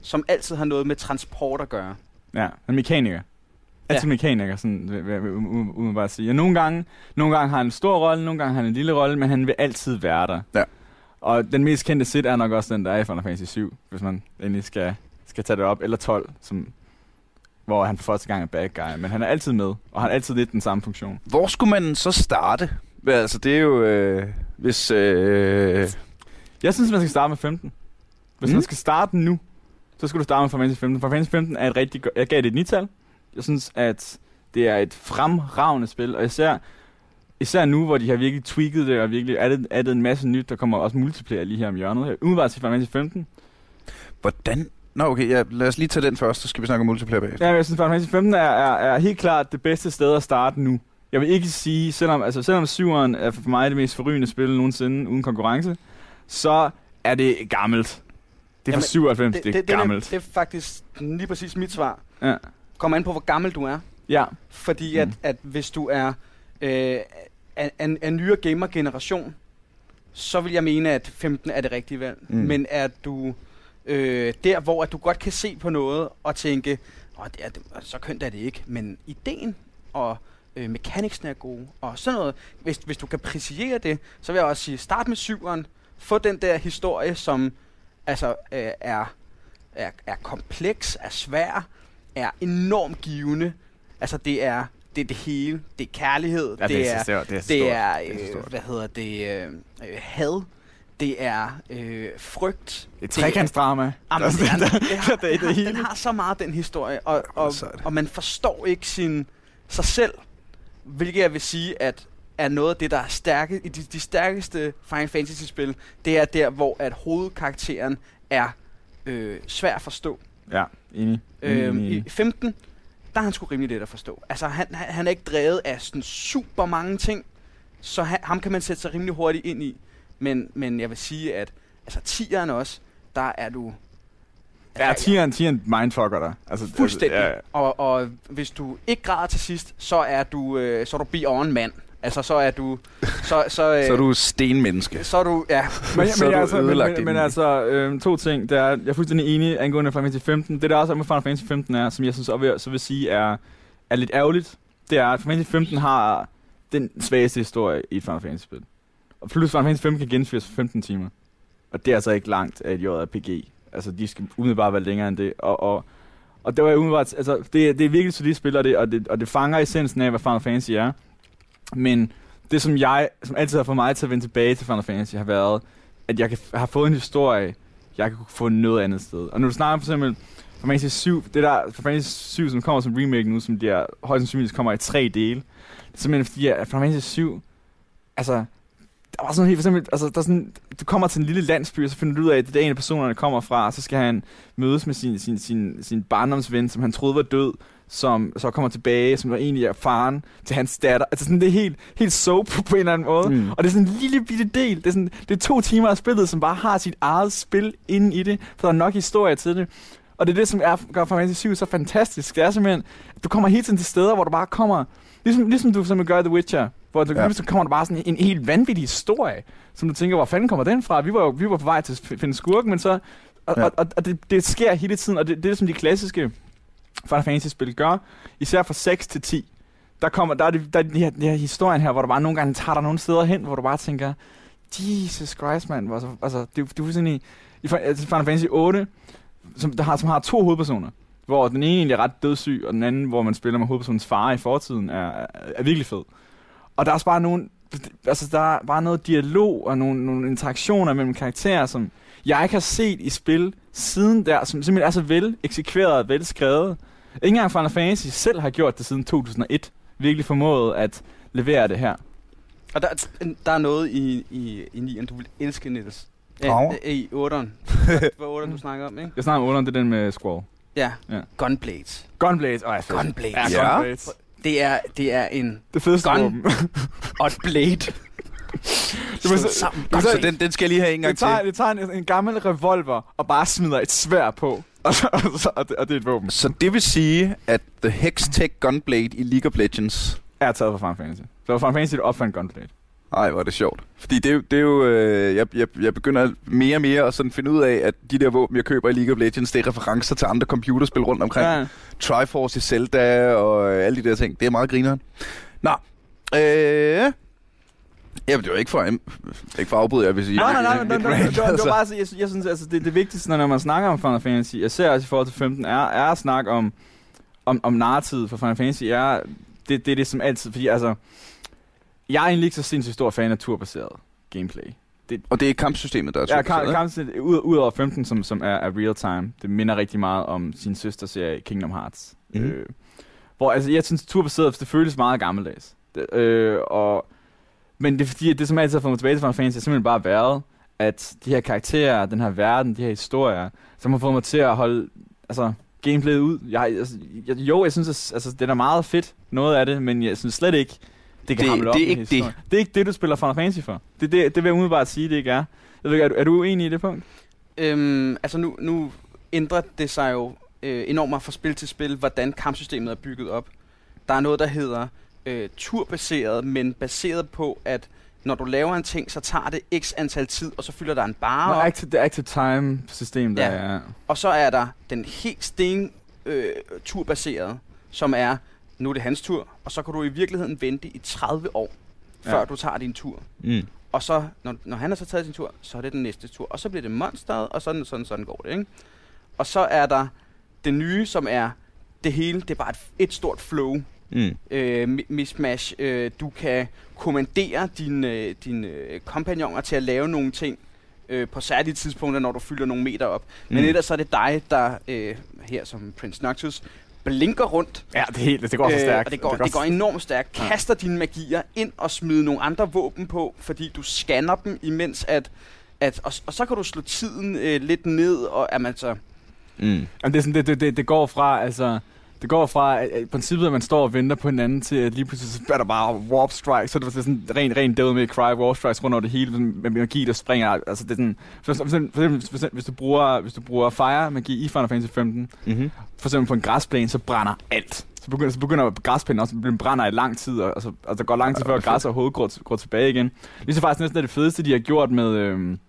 B: som altid har noget med transport at gøre.
C: Ja, en mekaniker. Altid
B: Ja.
C: mekaniker, sådan, vil- bare at sige. Og nogle gange, nogle gange har han en stor rolle, nogle gange har han en lille rolle, men han vil altid være der.
A: Ja.
C: Og den mest kendte Sid er nok også den, der er i Final Fantasy 7, hvis man endelig skal, skal tage det op. Eller 12, som, hvor han for første gang er bad guy. Men han er altid med, og han har altid lidt den samme funktion.
A: Hvor skulle man så starte? Altså, det er jo... Øh, hvis... Øh,
C: Jeg synes, man skal starte med 15. Hvis
A: Mm.
C: man skal starte nu, så skal du starte med Final Fantasy 15. Final Fantasy 15 er et rigtig godt... Jeg gav det et 9-tal. Jeg synes, at Det er et fremragende spil, og især, især nu, hvor de har virkelig tweaked det, og virkelig addet, addet en masse nyt, der kommer også multiplayer lige her om hjørnet. her. Umiddelbart til Final Fantasy 15.
A: Hvordan? Nå, okay, ja, lad os lige tage den først, så skal vi snakke om multiplayer bagefter.
C: Ja, jeg synes, Final Fantasy 15 er, er, er helt klart det bedste sted at starte nu. Jeg vil ikke sige, selvom, altså, selvom 7'eren er for mig det mest forrygende spil nogensinde uden konkurrence, så er det gammelt. Det er fra 97, det, det, det er gammelt.
B: Det, det er faktisk lige præcis mit svar.
C: Ja.
B: Kom an på, hvor gammel du er.
C: ja.
B: Fordi at,
C: Mm.
B: at hvis du er øh, af, af, af nyere gamer-generation, så vil jeg mene, at 15 er det rigtige valg.
A: Mm.
B: Men er du øh, der, hvor at du godt kan se på noget og tænke, Åh, det er, det, så kønt er det ikke, men ideen og øh, mekaniksene er gode, og sådan noget. Hvis, hvis du kan præcisere det, så vil jeg også sige, start med syveren, få den der historie, som altså øh, er, er, er kompleks, er svær, er enormt givende. Altså det er det, er det hele. Det er kærlighed,
C: ja
B: det, er,
C: så det er, så
B: det er,
C: Det er så
B: øh,
C: stort.
B: hvad hedder det, øh, øh, had, det er øh, frygt.
C: Et
B: det er-
C: trekantsdrama.
B: Jamen, det, er, det, har,
C: det er
B: det,
C: det
B: har, den har så meget, den historie, og, og, og man forstår ikke sin, sig selv, hvilket jeg vil sige, at er noget af det, der er stærke, i de, de stærkeste Final Fantasy-spil, det er der, hvor at hovedkarakteren er øh, svær at forstå.
C: Ja, enig. enig,
B: Øhm,
C: enig,
B: I
C: enig.
B: 15, der er han sgu rimelig let at forstå. Altså, han, han, han er ikke drevet af sådan super mange ting, så han, ham kan man sætte sig rimelig hurtigt ind i. Men, men jeg vil sige, at altså, 10'eren også, der er du...
C: Ja, tieren, tieren mindfucker dig. Altså,
B: Fuldstændig.
C: Altså, ja,
B: Og, og hvis du ikke græder til sidst, så er du, øh, så er du beyond mand. Altså, så er du... Så, så, øh,
A: Så er du stenmenneske.
B: Så er du... Ja,
C: Men,
A: Så
C: men,
A: er du
C: altså, men, men, altså, øhm, to ting. Det er, jeg er fuldstændig enig angående Final Fantasy 15. Det der også er med Final Fantasy 15 er, som jeg synes også vil, så vil sige er, er lidt ærgerligt, det er, at Final Fantasy 15 har den svageste historie i et Final Fantasy spil. Og plus Final Fantasy 15 kan gennemføres for 15 timer. Og det er altså ikke langt af et JRPG. Altså, de skal umiddelbart være længere end det. Og, og, og det var umiddelbart, altså, det, det er virkelig solidt spil, og det, og, det, og det fanger essensen af, hvad Final Fantasy er. Men det, som jeg, som altid har fået mig til at vende tilbage til Final Fantasy, har været, at jeg kan, har fået en historie, jeg kan få noget andet sted. Og når du snakker for eksempel Final Fantasy 7, det der Final Fantasy 7, som kommer som remake nu, som der højst sandsynligt kommer i tre dele, det er simpelthen fordi, at Final Fantasy 7, altså, der var sådan helt for eksempel, altså, der sådan, du kommer til en lille landsby, og så finder du ud af, at det er en af personerne kommer fra, og så skal han mødes med sin, sin, sin, sin barndomsven, som han troede var død, som så kommer tilbage, som var egentlig er faren til hans datter. Altså sådan, det er helt, helt soap på en eller anden måde.
A: Mm.
C: Og det er sådan en lille bitte del. Det er, sådan, det er to timer af spillet, som bare har sit eget spil inde i det, for der er nok historie til det. Og det er det, som er, gør Final Fantasy 7 så fantastisk. Det er simpelthen, at du kommer hele tiden til steder, hvor du bare kommer... Ligesom, ligesom du som gør i The Witcher, hvor du,
A: Ja.
C: så kommer der bare sådan en, en helt vanvittig historie, som du tænker, hvor fanden kommer den fra? Vi var jo vi var på vej til at finde skurken, men så... Og,
A: Ja.
C: ja. og, og, og det, det sker hele tiden, og det, det er som de klassiske Final Fantasy-spil gør, især fra 6 til 10. Der, kommer, der er, det, der er de her, her historien her, hvor du bare nogle gange tager dig nogle steder hen, hvor du bare tænker, Jesus Christ, mand. Altså, altså, det, det er fuldstændig... I Fi- altså, Final Fantasy 8, som, der har, som har to hovedpersoner, hvor den ene egentlig er ret dødssyg, og den anden, hvor man spiller med hovedpersonens far i fortiden, er, er, er virkelig fed. Og der er også bare nogle, altså der er bare noget dialog og nogle, nogle interaktioner mellem karakterer, som jeg ikke har set i spil siden der, som simpelthen er så vel eksekveret og vel skrevet. Ikke engang Final Fantasy selv har gjort det siden 2001. Virkelig formået at levere det her.
B: Og der, der er noget i, i, i 9'eren, du vil elske, Niels.
A: Nå.
B: Ja, I 8'eren. Hvad 8'eren, du snakker om, ikke?
C: Jeg snakker om underen, det er den med Squall.
B: Ja.
C: Ja.
B: Gunblades.
C: Gunblades. Åh, oh.
B: Gunblades.
C: Ja,
A: Ja.
C: Gunblades.
B: Det er, det er en
C: Det fedeste
B: Gun.
C: våben.
B: og et blade. Slået
C: så-
B: sammen.
A: Så
C: så-
A: den, den skal jeg lige have en gang
C: Det tager,
A: til.
C: det tager en, en gammel revolver og bare smider et svær på. Og, så, og, så, og, det, og det er et våben.
A: Så det vil sige, at The Hextech Gunblade i League of Legends...
C: Er taget fra Final Fantasy. Så Final Fantasy opfandt Gunblade.
A: Ej, hvor er det sjovt. Fordi det jo... Det er jo øh, jeg, jeg, jeg begynder mere og mere at sådan finde ud af, at de der våben, jeg køber i League of Legends, det er referencer til andre computerspil rundt omkring.
C: Ja.
A: Triforce i Zelda og øh, alle de der ting. Det er meget grineren. Nå. Øh... Jamen, det var ikke for, ikke for afbryde, jeg vil sige.
C: Nej, nej, nej, nej, nej, det var-
A: altså.
C: bare, så- jeg, jeg synes, altså, det, det vigtigste, når man snakker om Final Fantasy, især også i forhold til 15, er, er at snakke om, om, om narrativet for Final Fantasy, er, det, det er det som altid, fordi altså, jeg er egentlig ikke så sindssygt stor fan af turbaseret gameplay.
A: Og det er kampsystemet, der er
C: Ja,
A: turbaseret,
C: kamp, kamp, ud, ud over 15, som, som er, er real time, det minder rigtig meget om sin søsterserie Kingdom Hearts. Mm. Øh, Hvor altså, jeg synes, turbaseret, det føles meget gammeldags. Det, øh, og, men det er fordi, at det som altid har fået mig tilbage til Final Fantasy, har simpelthen bare været, at de her karakterer, den her verden, de her historier, som har fået mig til at holde altså, gameplayet ud. Jeg, altså, jeg, jo, jeg synes, at, altså, det er meget fedt, noget af det, men jeg synes slet ikke, det kan
A: Det-
C: hamle op
A: det er ikke
C: historien. Det er ikke det, du spiller Final Fantasy for. Det, det, det vil jeg umiddelbart sige, det ikke er. Jeg ved, ikke, er, du, er du uenig i det punkt?
B: Øhm, altså nu, nu ændrer det sig jo øh, enormt meget fra spil til spil, hvordan kampsystemet er bygget op. Der er noget, der hedder øh, turbaseret, men baseret på, at når du laver en ting, så tager det x antal tid, og så fylder der en bare
C: Nå,
B: op.
C: active, det active time system, der
B: Ja.
C: er...
B: Og så er der den helt sten øh, turbaserede, som er, nu er det hans tur, og så kan du i virkeligheden vente i 30 år, før
C: Ja.
B: du tager din tur.
A: Mm.
B: Og så, når, når han har så taget sin tur, så er det den næste tur. Og så bliver det monsteret, og sådan, sådan, sådan går det, ikke? Og så er der det nye, som er det hele, det er bare et, et stort flow.
A: Mm.
B: Øh, mi- mismatch. Øh, du kan kommandere dine, øh, dine øh, kompagnoner til at lave nogle ting øh, på særlige tidspunkter, når du fylder nogle meter op. Mm. Men ellers så er det dig, der øh, her som Prince Noctus blinker rundt.
C: Ja, det, er helt, det går så
B: Øh,
C: stærkt.
B: og det går, det går enormt stærkt.
C: Ja.
B: Kaster dine magier ind og smider nogle andre våben på, fordi du scanner dem, imens at... at og, og så kan du slå tiden øh, lidt ned, og jamen, altså...
A: Mm.
C: Jamen, det, er sådan, det, det, det, det går fra, altså... Det går fra at, at, i princippet, at man står og venter på hinanden, til at lige pludselig så er der bare warp strike, så er det sådan ren, ren Devil May Cry warp strikes rundt over det hele, med magi, der springer. Altså, det er sådan, for, for, eksempel, for eksempel, for eksempel, hvis du bruger, hvis du bruger fire magi i Final Fantasy 15,
A: Mm-hmm.
C: for eksempel på en græsplæne, så brænder alt. Så begynder, så begynder græsplænen også, den brænder i lang tid, og, og, så, og der går lang tid før græs overhovedet går, går tilbage igen. Det er faktisk næsten det fedeste, de har gjort med, øhm,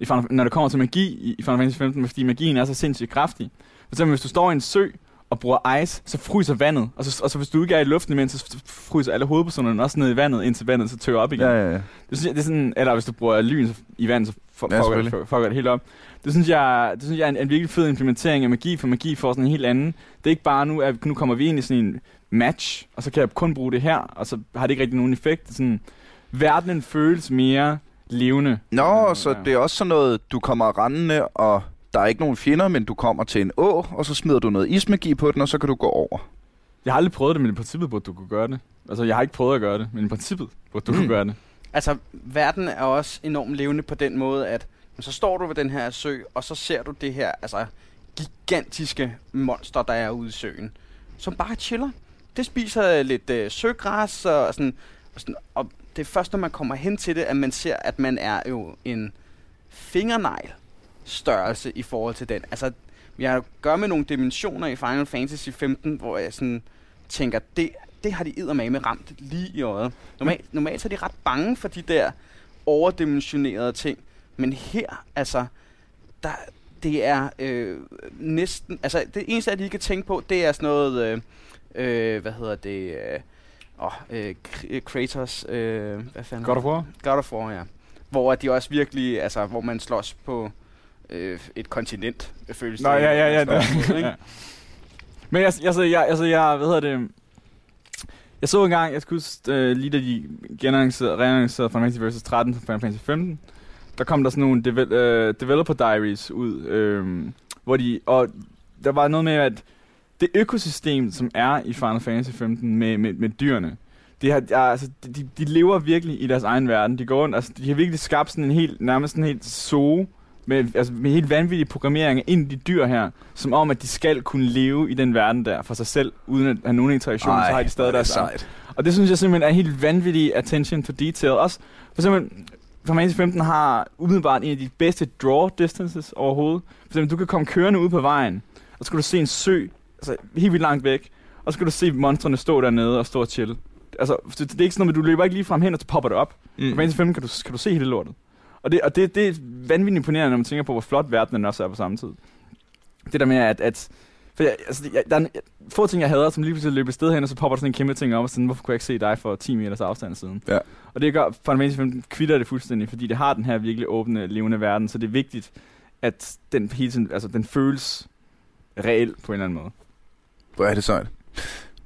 C: i Final, når det kommer til magi i, i Final Fantasy 15, fordi magien er så sindssygt kraftig. For eksempel, hvis du står i en sø og bruger ice, så fryser vandet, og så, og så hvis du ikke er i luften imens, så fryser alle hovedpersonerne også ned i vandet, indtil vandet så tørrer op igen.
A: Ja, ja, ja.
C: Det, synes jeg, det er sådan, eller hvis du bruger lyn så, i vand, så for,
A: Ja,
C: fucker, fucker det helt op. Det synes jeg, det synes jeg er en, en virkelig fed implementering af magi, for magi får sådan en helt anden. Det er ikke bare nu, at nu kommer vi ind i sådan en match, og så kan jeg kun bruge det her, og så har det ikke rigtig nogen effekt. Det er sådan, verdenen føles mere levende.
A: Nå, så det er også sådan noget, du kommer rendende, og der er ikke nogen fjender, men du kommer til en å, og så smider du noget ismagi på den, og så kan du gå over.
C: Jeg har aldrig prøvet det, men i princippet burde du kunne gøre det. Altså, jeg har ikke prøvet at gøre det, men i princippet burde du
A: Mm.
C: kunne gøre det.
B: Altså, verden er også enormt levende på den måde, at så står du ved den her sø, og så ser du det her altså, gigantiske monster, der er ude i søen, som bare chiller. Det spiser lidt øh, søgræs, og, sådan, og, sådan, og det er først, når man kommer hen til det, at man ser, at man er jo en fingernegl størrelse i forhold til den. Altså, vi har at gøre med nogle dimensioner i Final Fantasy 15, hvor jeg sådan tænker, det, det har de med ramt lige i øjet. Normalt, normalt så er de ret bange for de der overdimensionerede ting. Men her, altså, der, det er øh, næsten... Altså, det eneste, jeg lige kan tænke på, det er sådan noget... Øh, øh, hvad hedder det? Øh, åh, øh, Kr- Kratos... Øh, hvad fanden?
C: God of War?
B: God of War, ja. Hvor de også virkelig... Altså, hvor man slås på øh, et kontinent, føles
C: Nå,
B: det.
C: ja, ja, ja.
B: man slås på,
C: ja.
B: ikke?
C: Men jeg, altså, jeg, altså, jeg, hvad hedder det... Jeg så engang, jeg skulle huske, øh, lige da de genannoncerede, reannoncerede Final Fantasy vs. 13 til Final Fantasy 15, der kom der sådan nogle devel, øh, developer diaries ud, øh, hvor de, og der var noget med, at det økosystem, som er i Final Fantasy 15 med, med, med dyrene, det har, altså, de, de lever virkelig i deres egen verden. De går rundt, altså, de har virkelig skabt sådan en helt, nærmest en helt zoo med, altså, med helt vanvittige programmeringer ind i de dyr her, som om, at de skal kunne leve i den verden der for sig selv, uden at have nogen interaktion, så har de stadig deres
A: sejt.
C: Og det synes jeg simpelthen er helt vanvittig attention to detail. Også for eksempel, Final Fantasy 15 har umiddelbart en af de bedste draw distances overhovedet. For eksempel, du kan komme kørende ud på vejen, og så kan du se en sø, altså helt vildt langt væk, og så kan du se monstrene stå dernede og stå og chill. Altså, det, det er ikke sådan noget, med, du løber ikke lige frem hen, og så popper det op. Mm. Fantasy 15 kan du, kan du se hele lortet. Og det, og det, det er vanvittigt imponerende, når man tænker på, hvor flot verdenen også er på samme tid. Det der med, at, at for jeg, altså, jeg, der er en, få ting, jeg hader, som lige pludselig løber sted hen, og så popper der sådan en kæmpe ting op, og sådan, hvorfor kunne jeg ikke se dig for 10 meters afstand siden?
A: Ja.
C: Og det gør Final Fantasy 15 kvitter det fuldstændig, fordi det har den her virkelig åbne, levende verden, så det er vigtigt, at den hele tiden, altså den føles reel på en eller anden måde.
A: Hvor er det sejt.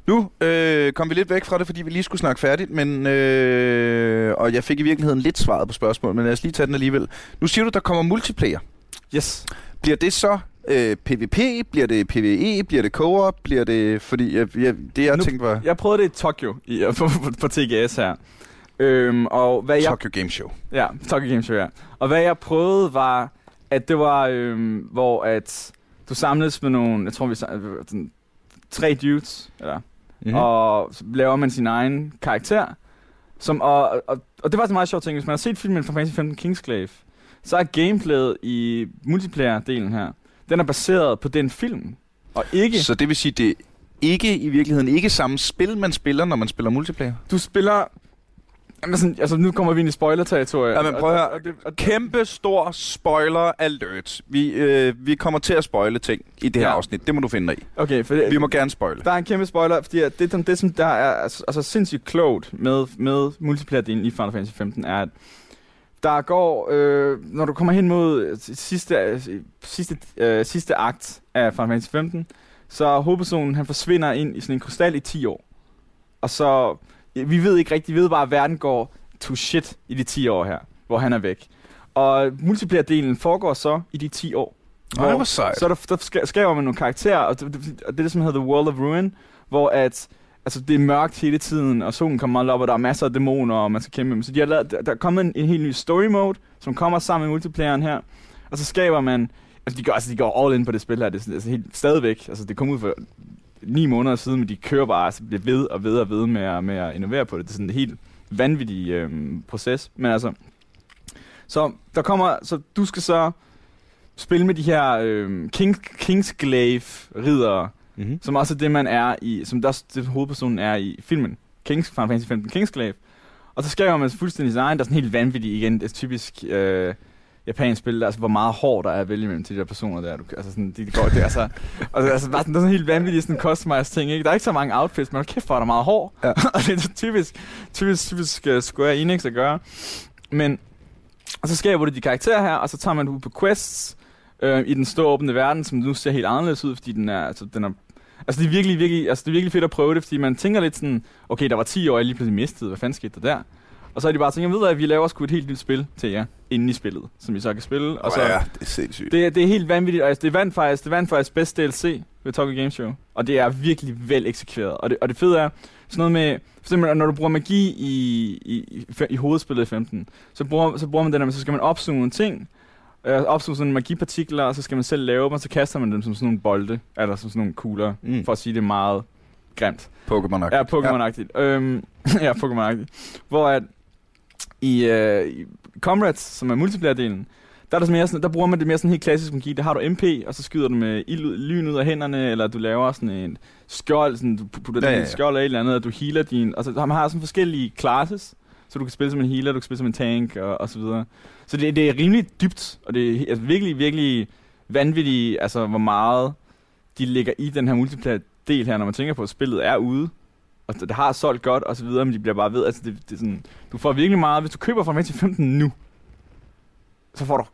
A: Nu øh, kom vi lidt væk fra det, fordi vi lige skulle snakke færdigt, men, øh, og jeg fik i virkeligheden lidt svaret på spørgsmålet, men lad os lige tage den alligevel. Nu siger du, der kommer multiplayer.
C: Yes.
A: Bliver det så øh, PvP? Bliver det PvE? Bliver det co-op? Bliver det... Fordi jeg, jeg, det, jeg
C: Nu-
A: tænkte var
C: Jeg prøvede det i Tokyo i, på, på, på TGS her. Øhm, og hvad jeg
A: Tokyo Game Show.
C: Ja, Tokyo Game Show, ja. Og hvad jeg prøvede var, at det var, øhm, hvor at du samledes med nogle, jeg tror vi sam- øh, sådan, tre dudes, eller,
A: Mhm.
C: mm. og laver man sin egen karakter. Som, og, og, og det var faktisk en meget sjov ting, hvis man har set filmen fra Fantasy 15 Kingsglaive, så er gameplayet i multiplayer-delen her, den er baseret på den film, og ikke,
A: Så det vil sige, det ikke i virkeligheden ikke samme spil, man spiller, når man spiller multiplayer?
C: du spiller, jamen sådan, altså nu kommer vi ind i spoiler-territoriet.
A: Ja, men prøv at høre.
C: Og- og det- og-
A: Kæmpe stor spoiler alert. Vi, øh, vi kommer til at spoile ting i det her
C: Ja.
A: afsnit. Det må du finde dig i.
C: Okay, for det,
A: Vi må gerne spoile.
C: Der er en kæmpe spoiler, fordi at det, det, det som der er altså, altså sindssygt klogt med, med multiplayer-delen i Final Fantasy 15, er, at der går, øh, når du kommer hen mod sidste, sidste, øh, sidste akt af Final Fantasy 15, så hovedpersonen, han forsvinder ind i sådan en krystal i 10 år. Og så, vi ved ikke rigtigt, vi ved bare, at verden går to shit i de 10 år her, hvor han er væk. Og multiplayer-delen foregår så i de 10 år.
A: Ej, hvor sejt.
C: Så der, der ska- skaber man nogle karakterer, og det, det, og det er det, som hedder The World of Ruin, hvor at, altså, det er mørkt hele tiden, og solen kommer meget op, og der er masser af dæmoner, og man skal kæmpe med dem. Så de har lavet, der, er kommet en, en helt ny story mode, som kommer sammen med multiplayeren her, og så skaber man, altså de går, altså, de går all in på det spil her, det er altså, helt stadigvæk, altså det kom ud for ni måneder siden, men de kører bare, altså bliver ved og ved og ved med at, med at innovere på det. Det er sådan en helt vanvittig øhm, proces, men altså, så der kommer, så du skal så spille med de her øhm, King, Kingsglaive ridere,
A: Mm-hmm.
C: som også er det, man er i, som der det hovedpersonen er i filmen. Kings, Final Fantasy 15 Kingsglaive. Og så skaber man fuldstændig sin egen, der er sådan helt vanvittigt igen, det er typisk øh, japansk spil, der, altså hvor meget hår der er at vælge mellem til de der personer der. Du, altså sådan, de, de går, det, er altså, er altså, bare sådan, det er sådan helt vanvittigt sådan customized ting, ikke? Der er ikke så mange outfits, men kæft, hvor er der meget hår.
A: Ja.
C: og det er typisk, typisk, typisk uh, Square Enix at gøre. Men, og så skaber du de karakterer her, og så tager man ud på quests, øh, i den store åbne verden, som nu ser helt anderledes ud, fordi den er, altså, den er Altså det er virkelig, virkelig, altså det er virkelig fedt at prøve det, fordi man tænker lidt sådan, okay, der var 10 år, jeg lige pludselig mistede, hvad fanden skete der der? Og så er de bare tænkt, jeg ved at vi laver sgu et helt nyt spil til jer, inden i spillet, som I så kan spille. Og så,
A: ja, det er sindssygt.
C: det, det er helt vanvittigt, og altså, det vandt faktisk, det vandt faktisk bedst DLC ved Tokyo Game Show. Og det er virkelig vel eksekveret. Og det, og det fede er, sådan noget med, for eksempel når du bruger magi i, i, i, i hovedspillet i 15, så bruger, så bruger man den der, så skal man opsuge nogle ting, øh, opsuge sådan magipartikler, og så skal man selv lave dem, og så kaster man dem som sådan nogle bolde, eller som sådan nogle kugler,
A: Mm.
C: for at sige det meget grimt.
A: Pokémon
C: Ja, Pokémon-agtigt. Ja. Øhm, ja, Pokémon-agtigt. Hvor at i, øh, i Comrades, som er multiplayer-delen, der, er der, mere sådan, der bruger man det mere sådan helt klassisk magi. Der har du MP, og så skyder du med ild, lyn ud af hænderne, eller du laver sådan en skjold, sådan, du putter
A: Ja,
C: ja,
A: ja,
C: skjold af et eller andet, og du healer din... Altså, man har sådan forskellige classes, så du kan spille som en healer, du kan spille som en tank, og, og så videre. Så det, det er rimelig dybt, og det er altså, virkelig, virkelig vanvittigt, altså hvor meget de ligger i den her multiplayer-del her, når man tænker på, at spillet er ude. Og det har solgt godt og så videre, men de bliver bare ved, altså det, det er sådan, du får virkelig meget, hvis du køber fra Fantasy 15 nu, så får du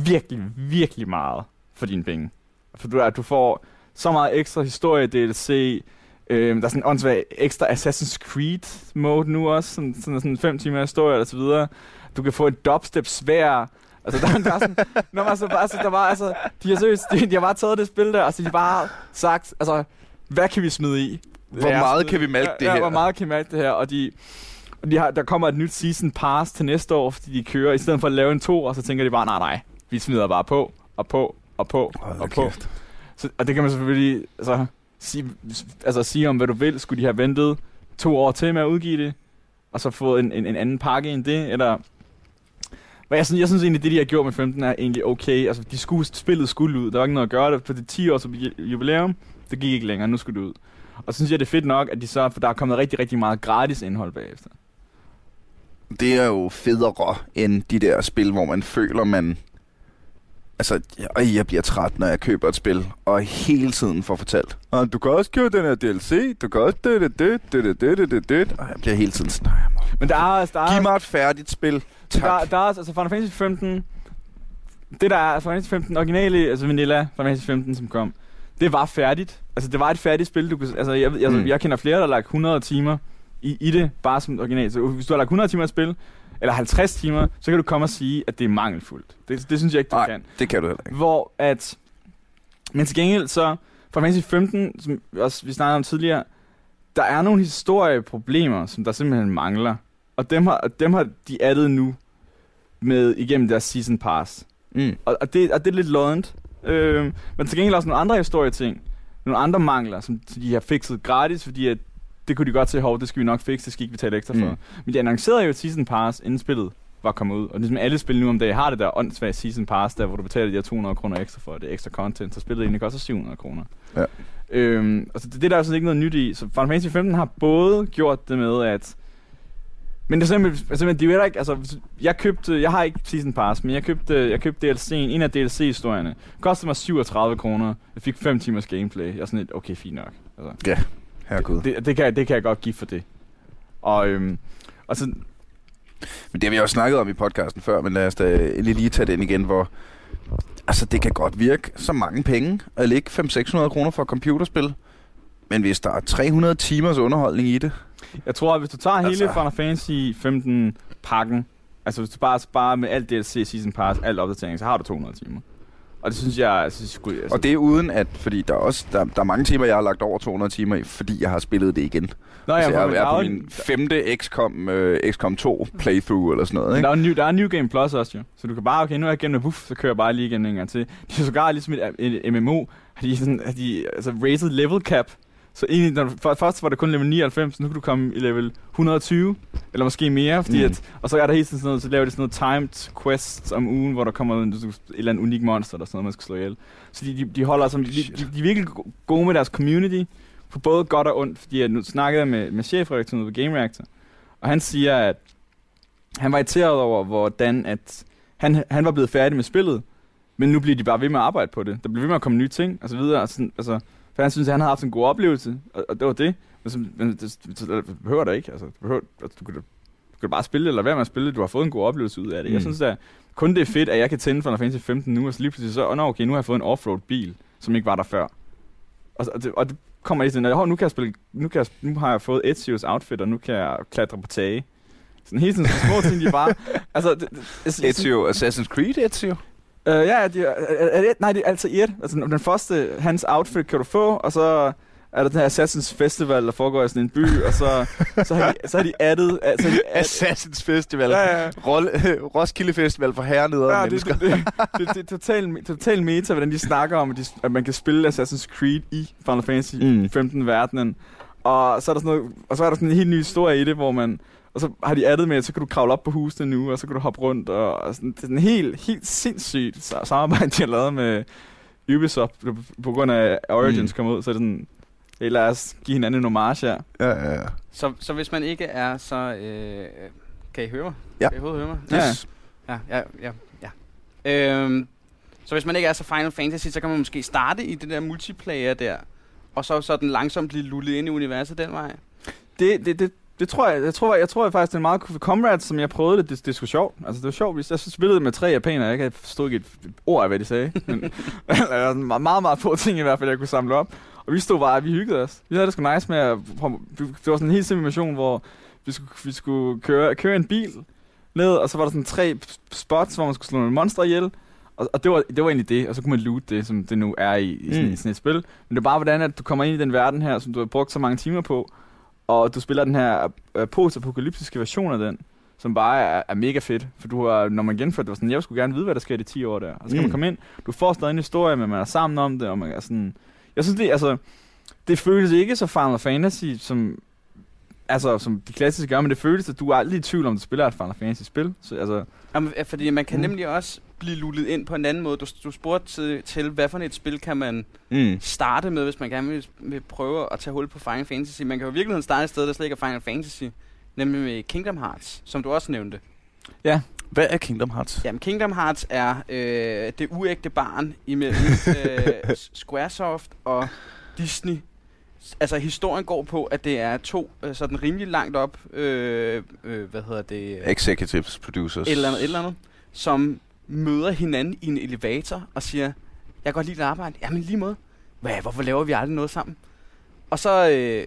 C: virkelig, virkelig meget for dine penge. For du, du får så meget ekstra historie DLC, øhm, der er sådan en ekstra Assassin's Creed mode nu også, sådan, sådan, sådan fem timer historie og så videre. Du kan få et dubstep svær. Altså, der, der er sådan, når man så bare, altså, der var, altså, de har seriøst, de, de har bare taget det spil der, altså, de bare sagt, altså, hvad kan vi smide i?
A: Hvor
C: Ja,
A: meget kan vi malke
C: ja,
A: det
C: ja,
A: her?
C: hvor meget kan vi malke det her? Og de, og de har, der kommer et nyt season pass til næste år, fordi de kører, i stedet for at lave en to, og så tænker de bare, nej, nej, vi smider bare på, og på, og på,
A: Hold
C: og på.
A: kæft.
C: Så, og det kan man selvfølgelig altså, sige, altså, sige om, hvad du vil. Skulle de have ventet to år til med at udgive det, og så fået en, en, en anden pakke end det, eller... Men jeg synes, jeg synes egentlig, det de har gjort med 15 er egentlig okay. Altså, de skulle, spillet skulle ud. Der var ikke noget at gøre det. På det 10 års jubilæum, det gik ikke længere. Nu skulle det ud. Og så synes jeg, det er fedt nok, at de så... For der er kommet rigtig, rigtig meget gratis indhold bagefter.
A: Det er jo federe end de der spil, hvor man føler, man... Altså, jeg, jeg bliver træt, når jeg køber et spil, og hele tiden får fortalt. Og du kan også købe den her DLC, du kan også det, det, det, det, det, det, det, det. Og jeg bliver hele tiden sådan, "Nej, jeg må-
C: Men der er, altså, der er,
A: giv mig et færdigt spil. Tak.
C: Der, der er altså Final Fantasy 15... Det der er Final Fantasy 15 originale, altså Vanilla Final Fantasy 15, som kom, det var færdigt. Altså, det var et færdigt spil. Du kunne, altså, jeg, altså,
A: Mm.
C: jeg kender flere, der har lagt 100 timer i, i det, bare som original. Så hvis du har lagt 100 timer i spil, eller 50 timer, så kan du komme og sige, at det er mangelfuldt. Det, det synes jeg ikke, du
A: Nej,
C: kan.
A: det kan du heller ikke.
C: Hvor at Men til gengæld så, Final Fantasy 15, som også vi snakkede om tidligere, der er nogle historieproblemer, som der simpelthen mangler. Og dem har, dem har de addet nu med igennem deres season pass.
A: Mm.
C: Og, og, det, og det er lidt loddent. Øh, men til gengæld også nogle andre historieting. Nogle andre mangler, som de har fikset gratis, fordi at det kunne de godt se, hov, det skal vi nok fikse, det skal ikke betale ekstra for.
A: Mm.
C: Men de annoncerede jo season pass, inden spillet var kommet ud. Og ligesom alle spil nu om dagen har det der åndssvage season pass, der hvor du betaler de her 200 kroner ekstra for det ekstra content, så spillet egentlig koster 700 kroner.
A: Ja.
C: Øhm, altså det, det er der er sådan ikke noget nyt i. Så Final Fantasy 15 har både gjort det med, at men det er simpelthen, altså, det er jo heller ikke, altså, jeg købte, jeg har ikke Season Pass, men jeg købte, jeg købte DLC'en, en af DLC-historierne. Kostede mig 37 kroner. Jeg fik 5 timers gameplay. Jeg er sådan lidt, okay, fint nok. Altså,
A: Herregud. Det.
C: det, det, kan, jeg- det kan jeg godt give for det. Og, øhm, og så,
A: Men det har vi også snakket om i podcasten før, men lad os da lige, lige tage den igen, hvor... Altså, det kan godt virke som mange penge at lægge 500-600 kroner for et computerspil. Men hvis der er 300 timers underholdning i det...
C: jeg tror, at hvis du tager hele
A: Altså-
C: Final Fantasy 15 pakken, altså hvis du bare sparer med alt DLC, Season Pass, alt opdatering, så har du 200 timer. Og det synes jeg, jeg synes, sgu- altså,
A: Og det er uden at... Fordi der er også der, der er mange timer, jeg har lagt over 200 timer i, fordi jeg har spillet det igen.
C: Nå,
A: altså, jeg
C: men
A: er på min femte XCOM, øh, XCOM 2 playthrough eller sådan noget, ikke?
C: der er, new, der er New Game Plus også, jo. Så du kan bare, okay, nu er jeg igennem, wuff, så kører jeg bare lige igennem en gang til. De er sågar ligesom et, et, MMO, har de, sådan, har de altså, raised level cap. Så egentlig, når, først var det kun level 99, nu kan du komme i level 120, eller måske mere, fordi
A: Mm.
C: at, og så er der helt sådan noget, så laver de sådan noget timed quests om ugen, hvor der kommer en, et eller andet unik monster, eller sådan noget, man skal slå ihjel. Så de, de, de holder som, de, de, de, er virkelig go- gode med deres community, på både godt og ondt, fordi at nu snakkede jeg med, med chefredaktøren på Game Reactor, og han siger, at han var irriteret over, hvordan at han, han var blevet færdig med spillet, men nu bliver de bare ved med at arbejde på det. Der bliver ved med at komme nye ting, og så videre. Og sådan, altså, for han synes, at han havde haft en god oplevelse, og, og det var det. Men, så, men det, det, det behøver det ikke. Altså, det behøver, altså, du, kan, du kan bare spille eller være med at spille. Du har fået en god oplevelse ud af det. Mm. Jeg synes, at kun det er fedt, at jeg kan tænde Final Fantasy 15 nu, og så lige pludselig så, oh, no, okay, nu har jeg fået en offroad bil, som ikke var der før. Og, så- og, det, og det kommer lige sådan, at nu, kan jeg spille, nu, kan jeg, nu har jeg fået Ezio's outfit, og nu kan jeg klatre på tage. Sådan hele tiden sådan små ting, de bare... Altså, det, det, jeg
A: Ezio, Assassin's Creed Ezio.
C: Øh, ja, de, det, nej, det er altid i et. Altså, den første, hans outfit kan du få, og så er der den her Assassins Festival, der foregår i sådan en by, og så, så, har, de, så har de addet... Så har de add,
A: Assassin's Festival.
C: ja, ja,
A: Roll, Roskilde Festival for herreneder
C: ja,
A: ja,
C: det,
A: mennesker.
C: det, det, det, det, er totalt total meta, hvordan de snakker om, at, de, at man kan spille Assassin's Creed i Final Fantasy
A: Mm.
C: mm. 15 verdenen. Og så er der sådan noget, og så er der sådan en helt ny historie i det, hvor man og så har de addet med, at så kan du kravle op på husene nu, og så kan du hoppe rundt, og, og sådan, det er sådan helt, helt sindssygt sa- samarbejde, de har lavet med Ubisoft, på- grund af Origins
A: Mm.
C: kom ud, så er det sådan, hey, lad os give hinanden en homage her.
A: Ja, ja, ja.
B: Så, så hvis man ikke er så... Øh, kan I høre mig?
A: Ja.
B: Kan I høre mig?
C: Ja.
A: Yes.
B: Ja, ja, ja. ja. Øhm, så hvis man ikke er så Final Fantasy, så kan man måske starte i det der multiplayer der, og så sådan langsomt blive lullet ind i universet den vej.
C: Det, det, det, det tror jeg, jeg tror, jeg tror faktisk, det er meget cool Comrades, som jeg prøvede det, det, det sgu sjovt. Altså, det var sjovt, hvis jeg spillede med tre japanere, jeg forstå ikke et ord af, hvad de sagde. Men, sådan meget, meget, meget få ting i hvert fald, jeg kunne samle op. Og vi stod bare, vi hyggede os. Vi havde det sgu nice med at, det var sådan en helt simpel mission, hvor vi skulle, vi skulle køre, køre en bil ned, og så var der sådan tre spots, hvor man skulle slå nogle monstre ihjel. Og, og det, var, det var egentlig det, og så kunne man loot det, som det nu er i, i, sådan,
A: Mm.
C: i sådan et spil. Men det er bare, hvordan at du kommer ind i den verden her, som du har brugt så mange timer på, og du spiller den her øh, post-apokalyptiske version af den, som bare er, er mega fedt. For du har, når man gennemførte det, var sådan, jeg skulle gerne vide, hvad der sker i de 10 år der. Og så skal
A: Mm.
C: man komme ind, du får stadig en historie, men man er sammen om det, og man er sådan... Jeg synes, det, altså, det føles ikke så Final Fantasy, som, altså, som de klassiske gør, men det føles, at du er aldrig i tvivl om, du spiller et Final Fantasy-spil. Så, altså,
B: Jamen, fordi man kan
C: Mm.
B: nemlig også blive lullet ind på en anden måde. Du, du spurgte til, til, hvad for et spil kan man
A: Mm.
B: starte med, hvis man gerne vil, vil prøve at tage hul på Final Fantasy. Man kan jo i virkeligheden starte et sted, der slet ikke er Final Fantasy, nemlig med Kingdom Hearts, som du også nævnte.
A: Hvad er Kingdom Hearts?
B: Jamen, Kingdom Hearts er øh, det uægte barn imellem øh, Squaresoft og Disney. Altså, historien går på, at det er to øh, sådan rimelig langt op, øh, øh, hvad hedder det? øh,
A: Executives, producers.
B: et eller andet, et eller andet, som møder hinanden i en elevator og siger, jeg kan godt lide dit arbejde. Jamen, lige måde. Hvad, hvorfor laver vi aldrig noget sammen? Og så øh,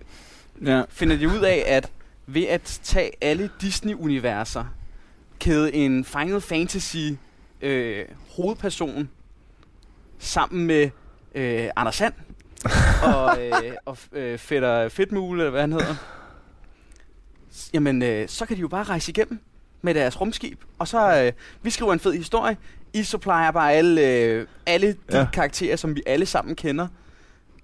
C: ja.
B: finder de ud af, at ved at tage alle Disney-universer, kæde en Final Fantasy øh, hovedperson sammen med øh, Anders Sand og, øh, og øh, Fætter Fedtmule, eller hvad han hedder, jamen, øh, så kan de jo bare rejse igennem med deres rumskib, og så, øh, vi skriver en fed historie, I supplier bare alle, øh, alle de
A: Ja.
B: karakterer, som vi alle sammen kender,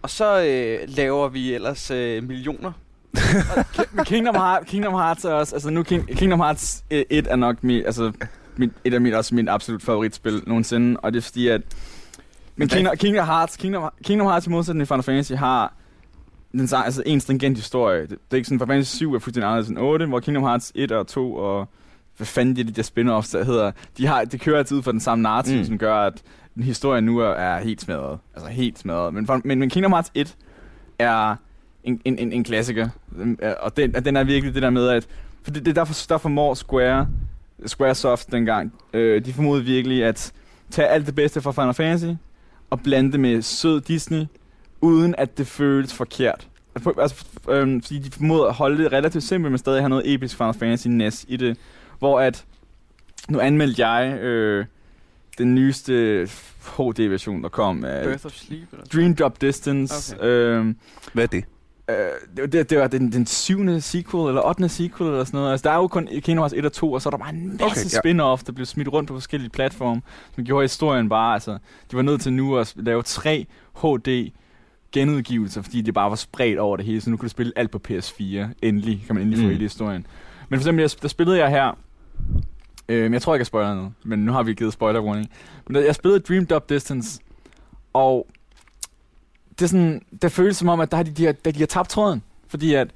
B: og så øh, laver vi ellers øh, millioner.
C: Kingdom Hearts, Kingdom Hearts er også, altså nu King, Kingdom Hearts 1 er nok min, altså min, et af mit, også min absolut favoritspil nogensinde, og det er fordi, at men
A: Hvad-
C: Kingdom, Kingdom Hearts, Kingdom, Kingdom Hearts i modsætning til Final Fantasy har den altså en stringent historie. Det, det er ikke sådan, Final Fantasy 7 er fuldstændig anderledes end 8, hvor Kingdom Hearts 1 og 2 og hvad fanden de, de der spin-offs, der hedder, de, har, de kører altid ud for den samme narrativ,
A: Mm.
C: som gør, at den historie nu er, er helt smadret. Altså helt smadret. Men, for- men, men Kingdom Hearts 1 er en, en, en, en klassiker. Den- Og den, den er virkelig det der med, at... For det, det er derfor, der formår Square, Squaresoft dengang, øh, de formodede virkelig at tage alt det bedste fra Final Fantasy og blande det med sød Disney, uden at det føles forkert. Altså, øhm, fordi de formåede at holde det relativt simpelt, men stadig have noget episk Final Fantasy næs i det. Hvor at, nu anmeldte jeg øh, den nyeste HD-version, der kom af
B: Birth of Sleep? Eller
C: Dream Drop Distance.
B: Okay.
C: Øhm,
A: Hvad er det?
C: Øh, det, det, det var den, den syvende sequel, eller ottende sequel, eller sådan noget. Altså, der er jo kun Kingdom Hearts 1 og 2, og så er der bare en masse
A: Okay, ja.
C: spin-off, der blev smidt rundt på forskellige platforme, som gjorde historien bare, altså, de var nødt til nu at lave tre HD genudgivelser, fordi det bare var spredt over det hele, så nu kunne du spille alt på PS4. Endelig kan man endelig få
A: Mm.
C: hele historien. Men for eksempel, jeg, der spillede jeg her, øh, men jeg tror ikke, jeg spoiler noget, men nu har vi givet spoiler warning. Men jeg spillede Dream Drop Distance, og det, er sådan, det føles som om, at der har de, de, har, de har tabt tråden. Fordi at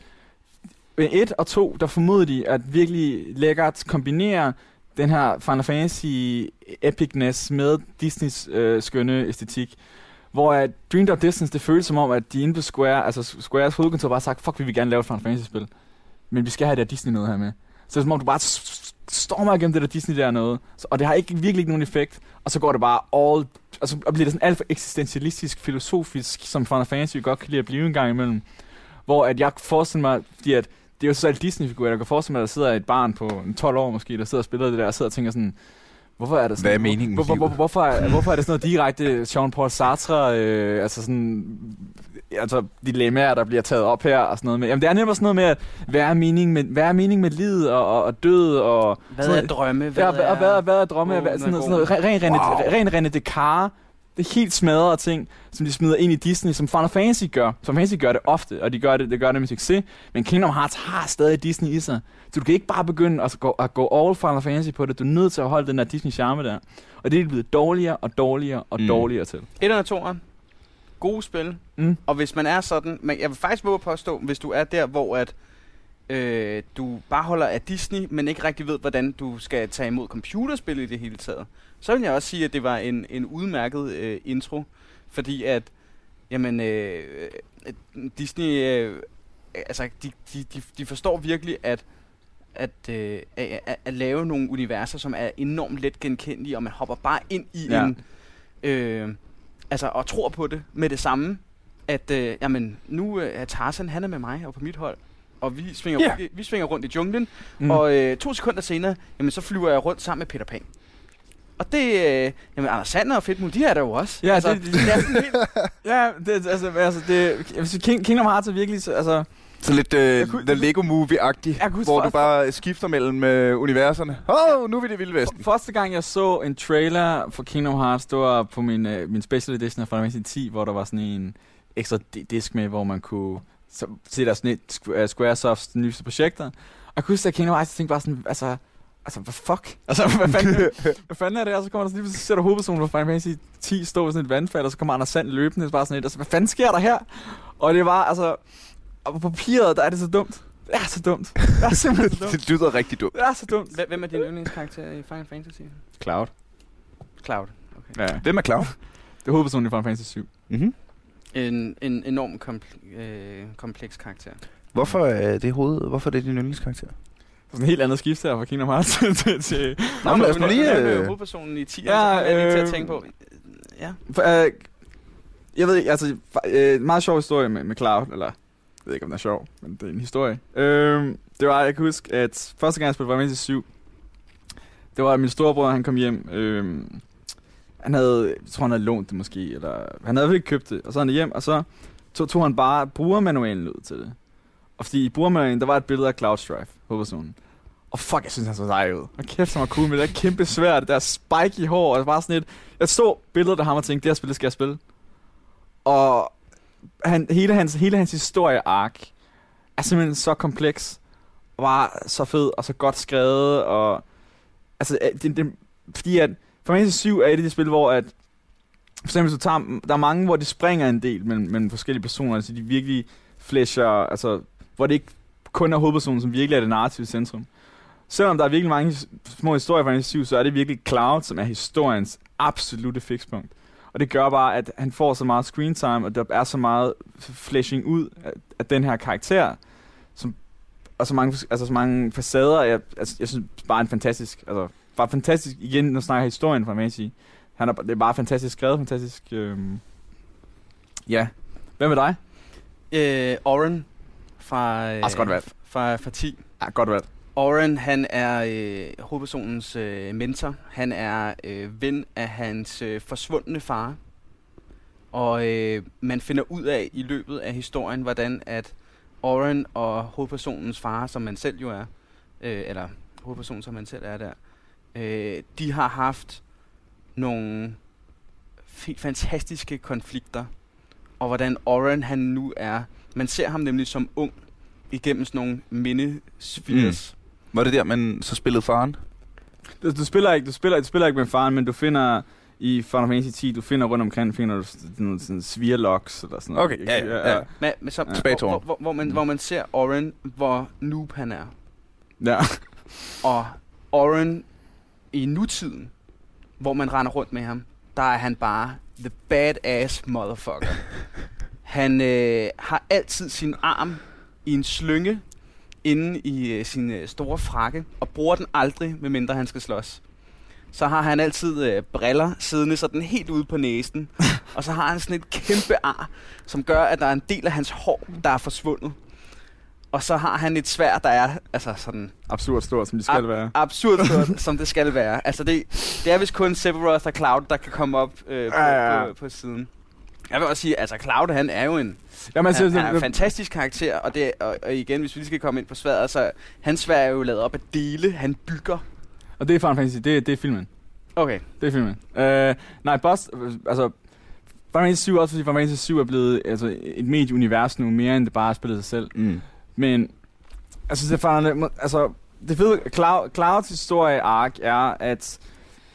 C: øh, med 1 og 2, der formodede de at virkelig lækkert kombinere den her Final Fantasy epicness med Disneys øh, skønne æstetik. Hvor at Dream Drop Distance, det føles som om, at de inde på Square, altså Squares hovedkontor bare har sagt, fuck, vi vil gerne lave et Final Fantasy-spil. Men vi skal have det her Disney noget her med. Så det er som om, du bare stormer igennem det der Disney der noget. Så, og det har ikke, virkelig ikke nogen effekt. Og så går det bare all... Altså, og bliver det sådan alt for eksistentialistisk, filosofisk, som Final Fantasy godt kan lide at blive en gang imellem. Hvor at jeg forestiller mig, fordi at det er jo så alt Disney-figurer, jeg kan forestille mig, at der sidder et barn på en 12 år måske, der sidder og spiller det der, og sidder og tænker sådan, hvorfor er det sådan...
A: Hvad er meningen
C: hvor, hvor, hvor, hvorfor, er, hvorfor er det sådan noget direkte Jean-Paul Sartre, øh, altså sådan, altså dilemmaer, der bliver taget op her og sådan noget med. Jamen det er nemlig sådan noget med, at hvad er meningen med, hvad er meningen med livet og, og, og død og...
B: Hvad
C: sådan
B: er drømme?
C: Hvad, ja, hvad, hvad, hvad, hvad er drømme? Hvad, sådan,
B: er
C: noget, sådan noget, ren, ren,
A: Wow.
C: ren René Descartes. Det er helt smadrede ting, som de smider ind i Disney, som Final Fantasy gør. Som Fantasy gør det ofte, og de gør det, det gør det med succes. Men Kingdom Hearts har stadig Disney i sig. Så du kan ikke bare begynde at gå, at gå all Final Fantasy på det. Du er nødt til at holde den der Disney-charme der. Og det er blevet dårligere og dårligere og
A: Mm.
C: dårligere til.
B: Et og toeren. Gode spil.
C: Mm.
B: Og hvis man er sådan, men jeg vil faktisk våge at påstå, hvis du er der, hvor at øh, du bare holder af Disney, men ikke rigtig ved, hvordan du skal tage imod computerspil i det hele taget, så vil jeg også sige, at det var en, en udmærket øh, intro, fordi at, jamen, øh, øh, Disney, øh, altså, de, de, de, de forstår virkelig, at at, øh, at, at, at lave nogle universer, som er enormt let genkendelige, og man hopper bare ind i
C: Ja.
B: en... Øh, altså, og tror på det med det samme, at øh, jamen, nu øh, er Tarzan, han er med mig og på mit hold, og vi svinger, yeah. vi, vi svinger rundt i junglen,
C: Mm.
B: og øh, to sekunder senere, jamen, så flyver jeg rundt sammen med Peter Pan. Og det, øh, jamen, Anders Sander og Fedtmul, de er der jo også.
C: Ja,
B: altså,
C: det-
B: det, det er sådan helt...
C: ja, det, altså, altså det, Kingdom Hearts er virkelig, så- altså,
A: Så lidt uh,
C: kunne-
A: The Lego Movie-agtig, hvor du bare skifter mellem uh, universerne. Åh, oh, nu er vi det vilde vesten.
C: Første gang jeg så en trailer for Kingdom Hearts, det var på min, øh, min special edition af Final Fantasy 10, hvor der var sådan en ekstra di- disk med, hvor man kunne så, se der sådan et uh, Squaresofts nyeste projekter. Og jeg kunne huske, at Kingdom Hearts, tænkte bare sådan, altså, altså, hvad fuck? Altså, hvad fanden, hvad fanden er det? Og så kommer der sådan lige, så ser du hovedpersonen fra Final Fantasy 10 stå ved sådan et vandfald, og så kommer Anders Sand løbende, bare sådan et, altså, hvad fanden sker der her? Og det var, altså, og på papiret, der er det så dumt. Det er så dumt. Det er simpelthen så dumt.
A: det lyder rigtig dumt.
C: Det er så dumt.
B: Hvem- Hvem er din yndlingskarakter i Final Fantasy?
C: Cloud.
B: Cloud. Okay.
C: Ja.
A: Hvem er Cloud?
C: Det er hovedpersonen i Final Fantasy 7.
A: Mm-hmm.
B: En, en enorm kompl- øh, kompleks karakter.
A: Hvorfor er det hoved? Hvorfor er det din yndlingskarakter?
C: Sådan en helt andet skift her fra Kingdom Hearts til... til
A: Nå, men lad os lige...
B: Er
A: øh,
B: hovedpersonen i 10,
C: Ja,
B: så jeg lige til at
C: øh,
B: tænke på. Ja.
C: for, øh, jeg ved ikke, altså... Øh, meget sjov historie med, med Cloud, eller... Jeg ved ikke, om den er sjov, men det er en historie. Øhm, det var, jeg kan huske, at første gang jeg spillede Final Fantasy 7, det var, at min storebror, han kom hjem Øhm, han havde, jeg tror han havde lånt det måske, eller han havde i hvert fald ikke købt det, og så han hjem, og så tog, tog han bare brugermanualen ud til det. Og fordi i brugermanualen, der var et billede af Cloud Strife, hovedpersonen. Og fuck, jeg synes, han så sej ud. Og kæft, han var cool med det der kæmpe svært, det der spike i hår, og bare sådan et... Jeg så billedet af ham og tænkte, det her spil, det skal jeg spille. Og han, hele, hans, hele hans historie-ark er simpelthen så kompleks, og bare så fed, og så godt skrevet, og... Altså, øh, det, det, fordi at Final Fantasy 7 er et af de spil, hvor at for eksempel, så tager, der er mange, hvor det springer en del mellem, mellem forskellige personer, altså de virkelig flasher, altså, hvor det ikke kun er hovedpersonen, som virkelig er det narrative centrum. Selvom der er virkelig mange små historier fra 7, så er det virkelig Cloud, som er historiens absolute fikspunkt. Og det gør bare, at han får så meget screen time, og der er så meget flashing ud af, af den her karakter, som, og så mange, altså så mange facader. Jeg, altså, jeg synes bare en fantastisk, altså bare fantastisk, igen, når snakker historien fra Messi. Han er, det er bare fantastisk skrevet, fantastisk, øhm, ja. Hvad med dig?
B: Øh, Oren fra, øh,
C: Ah, godt valgt.
B: fra, fra 10.
C: Ja, godt valgt.
B: Oren, han er øh, hovedpersonens øh, mentor. Han er øh, ven af hans øh, forsvundne far. Og øh, man finder ud af i løbet af historien, hvordan at Oren og hovedpersonens far, som man selv jo er, øh, eller hovedpersonen, som man selv er der, øh, de har haft nogle helt fantastiske konflikter. Og hvordan Oren han nu er. Man ser ham nemlig som ung igennem sådan nogle mindesvirs. Mm.
A: Var det der, man så spillede faren?
C: Du, du, spiller ikke, du, spiller, du spiller ikke med faren, men du finder i Final Fantasy 10, du finder rundt omkring, finder du sådan nogle sådan svirlocks eller sådan noget.
A: Okay, ja, ja, ja.
B: Men, men så,
C: Ja.
B: hvor, hvor, hvor, hvor, man, hvor man ser Oren, hvor noob han er.
C: ja.
B: Og Oren i nutiden, hvor man render rundt med ham, der er han bare the badass motherfucker. han øh, har altid sin arm i en slynge inde i øh, sin øh, store frakke, og bruger den aldrig, medmindre han skal slås. Så har han altid øh, briller siddende sådan helt ude på næsen, og så har han sådan et kæmpe ar, som gør, at der er en del af hans hår, der er forsvundet. Og så har han et svær, der er altså sådan
C: Absurd stort, som de skal
B: Ab-
C: være.
B: absurd stort, som det skal være. Altså det, det er vist kun Sephiroth og Cloud, der kan komme op øh, på,
C: Ja, ja, ja.
B: På, på siden. Jeg vil også sige, altså Cloud, han er jo en,
C: Jamen,
B: han,
C: altså,
B: han er en fantastisk karakter, og, det, og, og igen, hvis vi lige skal komme ind på sværet, så hans svær er jo lavet op af dele, han bygger.
C: og det er Final Fantasy, det, det er filmen.
B: Okay,
C: Det er filmen. Uh, nej, Boss, øh, altså, Final Fantasy 7 også, fordi Final Fantasy 7 er blevet altså, et medieunivers nu, mere end det bare spiller sig selv.
A: Mm.
C: Men, altså, det, er, altså, det fede, Cloud, Clouds historie arc er, at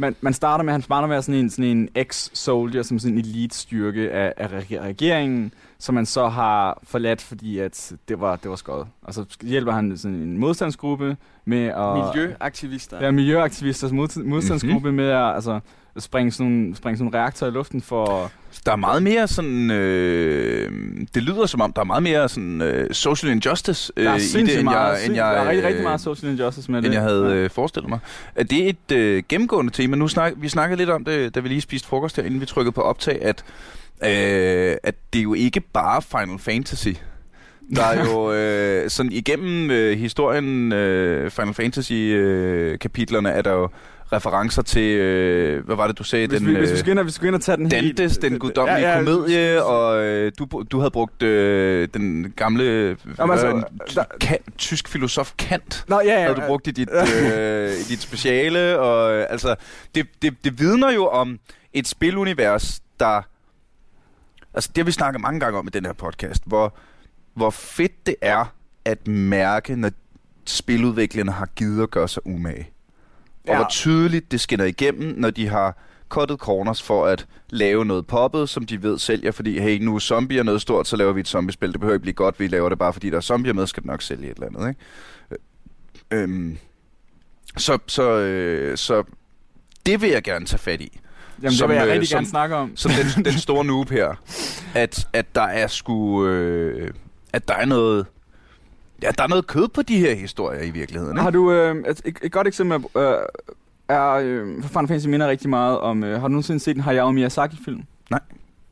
C: man, man starter med, han starter med sådan en, sådan en ex-soldier, som sådan en elite-styrke af, af reg- regeringen, som man så har forladt, fordi at det var, det var skøjet. Og så hjælper han sådan en modstandsgruppe med at...
B: miljøaktivister.
C: Ja, miljøaktivisters mod, modstandsgruppe mm-hmm. med at altså, springe sådan, springe sådan nogle reaktorer i luften for...
A: Der er meget mere sådan... Øh, det lyder som om, der er meget mere sådan øh, social injustice øh, i det, end
C: meget,
A: jeg,
C: sind,
A: end jeg,
C: der er rigtig, rigtig
A: øh,
C: meget social injustice med
A: end
C: det.
A: jeg havde øh, forestillet mig. Er det et øh, gennemgående tema? Nu snak, vi snakkede lidt om det, da vi lige spiste frokost her, inden vi trykkede på optag, at, øh, at det er jo ikke bare Final Fantasy. Der er jo øh, sådan igennem øh, historien, øh, Final Fantasy-kapitlerne, er der jo referencer til, øh, hvad var det, du sagde?
C: Hvis,
A: den,
C: vi, hvis vi
A: øh,
C: skal ind og, vi skal ind og tage den helt...
A: Dantes, den guddommelige ja, ja, komedie, og øh, du, du havde brugt øh, den gamle
C: Jamen, altså,
A: øh,
C: der-
A: kan, tysk filosof Kant,
C: Nå, ja, ja.
A: havde du brugt i dit, øh, i dit speciale, og øh, altså, det, det, det vidner jo om et spilunivers, der, altså det har vi snakket mange gange om i den her podcast, hvor, hvor fedt det er at mærke, når spiludviklerne har givet at gøre sig umage. Og
C: Ja.
A: hvor tydeligt det skinner igennem, når de har cuttet corners for at lave noget poppet, som de ved sælger, fordi hey, nu er zombier noget stort, så laver vi et zombiespil. Det behøver ikke blive godt, vi laver det bare, fordi der er zombier med, skal det nok sælge et eller andet. Ikke? Øh, Øhm, så, så, øh, så det vil jeg gerne tage fat i.
C: Jamen,
A: som,
C: det vil jeg
A: øh,
C: rigtig
A: som-
C: gerne snakke om.
A: Som den, den store noob her. At, at der er sgu... Øh, at der er noget... Ja, der er noget kød på de her historier i virkeligheden. Ikke?
C: Har du... Øh, et, et, godt eksempel øh, er... Øh, for Final Fantasy minder rigtig meget om... Øh, har du nogensinde set en Hayao Miyazaki-film?
A: Nej.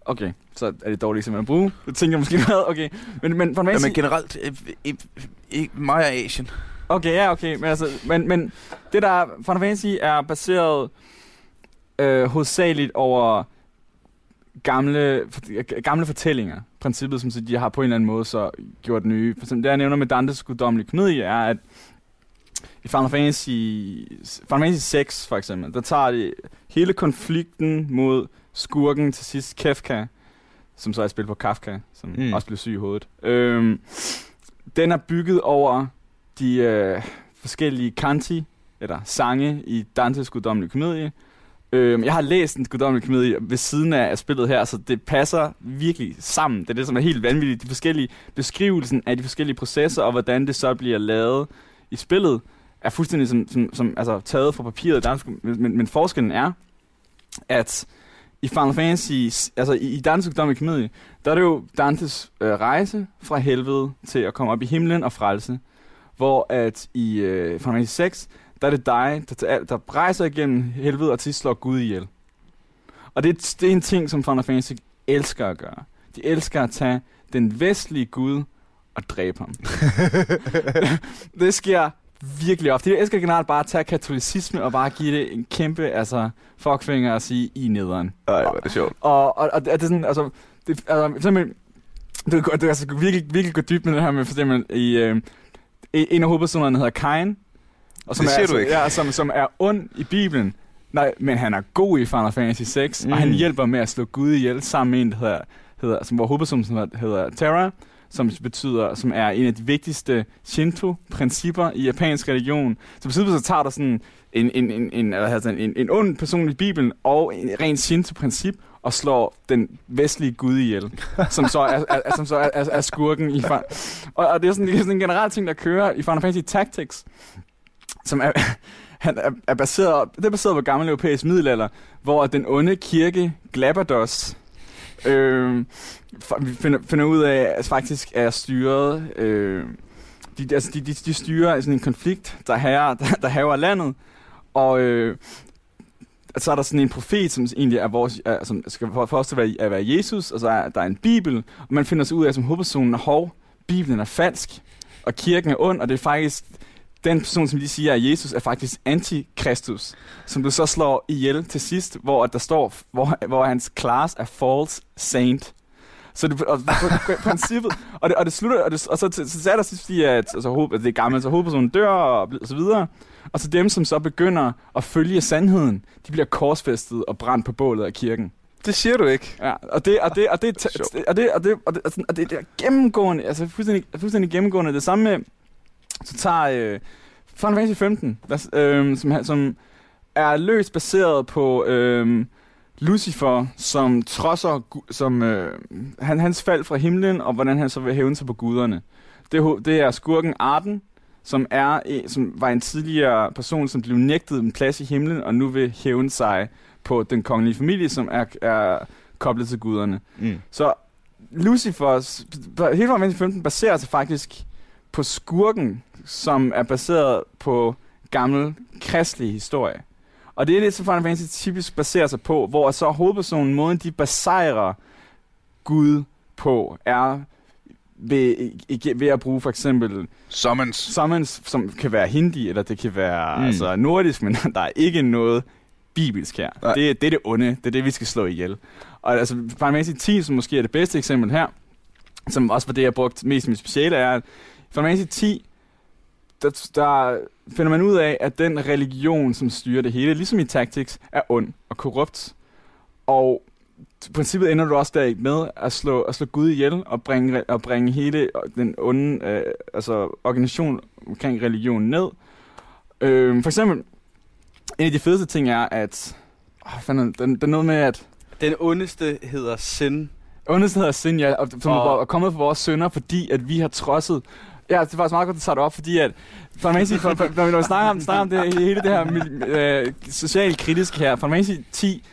C: Okay, så er det et dårligt eksempel at bruge. Det tænker jeg måske meget. Okay, men, men Final
A: Ja,
C: Fantasy...
A: men generelt... Øh, øh, øh, meget af Asien.
C: Okay, ja, okay. Men, altså, men, men det der Final Fantasy er baseret øh, hovedsageligt over gamle, gamle fortællinger. Princippet, som de har på en eller anden måde så gjort nye. For eksempel det, jeg nævner med Dantes guddommelige komedie, er, at i Final Fantasy, Final Fantasy 6 for eksempel, der tager de hele konflikten mod skurken til sidst, Kefka, som så er spillet på Kafka, som mm. også blev syg i hovedet. Øhm, den er bygget over de øh, forskellige kanti, eller sange i Dantes guddommelige komedie. Øhm, jeg har læst en guddommelig komedie ved siden af spillet her, så det passer virkelig sammen. Det er det, som er helt vanvittigt. De forskellige beskrivelsen af de forskellige processer, og hvordan det så bliver lavet i spillet, er fuldstændig som, som, som altså, taget fra papiret. Der, men, men forskellen er, at i Final Fantasy, altså i, i Dantes Guddommelig komedie, der er det jo Dantes øh, rejse fra helvede til at komme op i himlen og frelse. Hvor at i øh, Final Fantasy 6, der er det dig, der, der rejser igennem helvede og til slår Gud ihjel. Og det, det er en ting, som Final Fantasy elsker at gøre. De elsker at tage den vestlige Gud og dræbe ham. det sker virkelig ofte. Jeg elsker generelt bare at tage katolicisme og bare give det en kæmpe altså, fuckfinger og sige, I nederen.
A: Ej, hvor er det sjovt.
C: Og, og, og, det er sådan, altså, det, altså, det, det, det altså virkelig, virkelig gå dybt med det her med, for eksempel, i, øh, en af hovedpersonerne hedder Kain,
A: og som det siger
C: er,
A: du ikke.
C: Ja, som, som er ond i Bibelen. Nej, men han er god i Final Fantasy 6, mm. og han mm. hjælper med at slå Gud ihjel sammen med en, der hedder, hedder som hvor hovedpersonen hedder, hedder Terra, som betyder, som er en af de vigtigste Shinto-principper i japansk religion. Så betyder så tager der sådan en, en, en, en, altså en, en ond person i Bibelen og en ren Shinto-princip, og slår den vestlige gud ihjel, som så er, er, er, som så er, er, er skurken i og, og det er sådan, det er sådan en generel ting, der kører i Final Fantasy Tactics, som er, han er, er baseret, det er baseret på gammel europæisk middelalder, hvor den onde kirke Glabados øh, vi finder, finder ud af, at faktisk er styret... Øh, de, altså, de, de, de styrer sådan en konflikt, der haver, der, der haver landet, og øh, så er der sådan en profet, som egentlig er vores, er, som skal for at være, at være Jesus, og så er der en bibel, og man finder sig ud af som hovedpersonen, hov, bibelen er falsk, og kirken er ond, og det er faktisk den person, som de siger er Jesus, er faktisk antikristus, som du så slår ihjel til sidst, hvor der står, hvor, hvor hans class er false saint. Så det, og, på, princippet, og det, og det slutter, og, det, og så, så, så, så er der sidst, fordi at, altså, hoved, det er gammelt, så hovedpersonen dør, og, og så videre. Og så dem, som så begynder at følge sandheden, de bliver korsfæstet og brændt på bålet af kirken.
A: Det siger du ikke.
C: Ja, og det og det og det og det og det og det og det, og det, og det, og det, og det, og det, og det er gennemgående, altså fuldstændig, fuldstændig gennemgående. Det samme med så tager øh, Final Fantasy 15, der, øh, som, som er løst baseret på øh, Lucifer, som trodser som, øh, han, hans fald fra himlen, og hvordan han så vil hævne sig på guderne. Det, det er skurken Arden, som, er, som var en tidligere person, som blev nægtet en plads i himlen, og nu vil hævne sig på den kongelige familie, som er, er koblet til guderne. Mm. Så Lucifer, hele Final 15 baserer sig faktisk på skurken, som er baseret på gammel kristelig historie. Og det er det, som Final Fantasy typisk baserer sig på, hvor så hovedpersonen, måden de besejrer Gud på, er ved, ved at bruge for eksempel...
A: Summons.
C: Summons, som kan være hindi, eller det kan være mm. altså, nordisk, men der er ikke noget bibelsk her. Det, det er det onde. Det er det, vi skal slå ihjel. Og altså, Final Fantasy 10, som måske er det bedste eksempel her, som også var det, jeg brugte mest i mit speciale, er, at Final Fantasy 10, der, der finder man ud af, at den religion, som styrer det hele, ligesom i Tactics, er ond og korrupt. Og i princippet ender du også der med at slå, at slå Gud ihjel og bringe, og bringe hele den onde øh, altså organisation omkring religion ned. Øh, for eksempel, en af de fedeste ting er, at... Åh, fanden, den, den er noget med, at...
B: Den ondeste hedder Sin.
C: Ondeste hedder Sin, ja, og, som og... er kommet fra vores sønner, fordi at vi har trodset Ja, det er faktisk meget godt, at du tager det op, fordi at, for man sige, for, for, når vi snakker om, snakker om det, hele det her øh, socialt kritiske her, for man sige 10,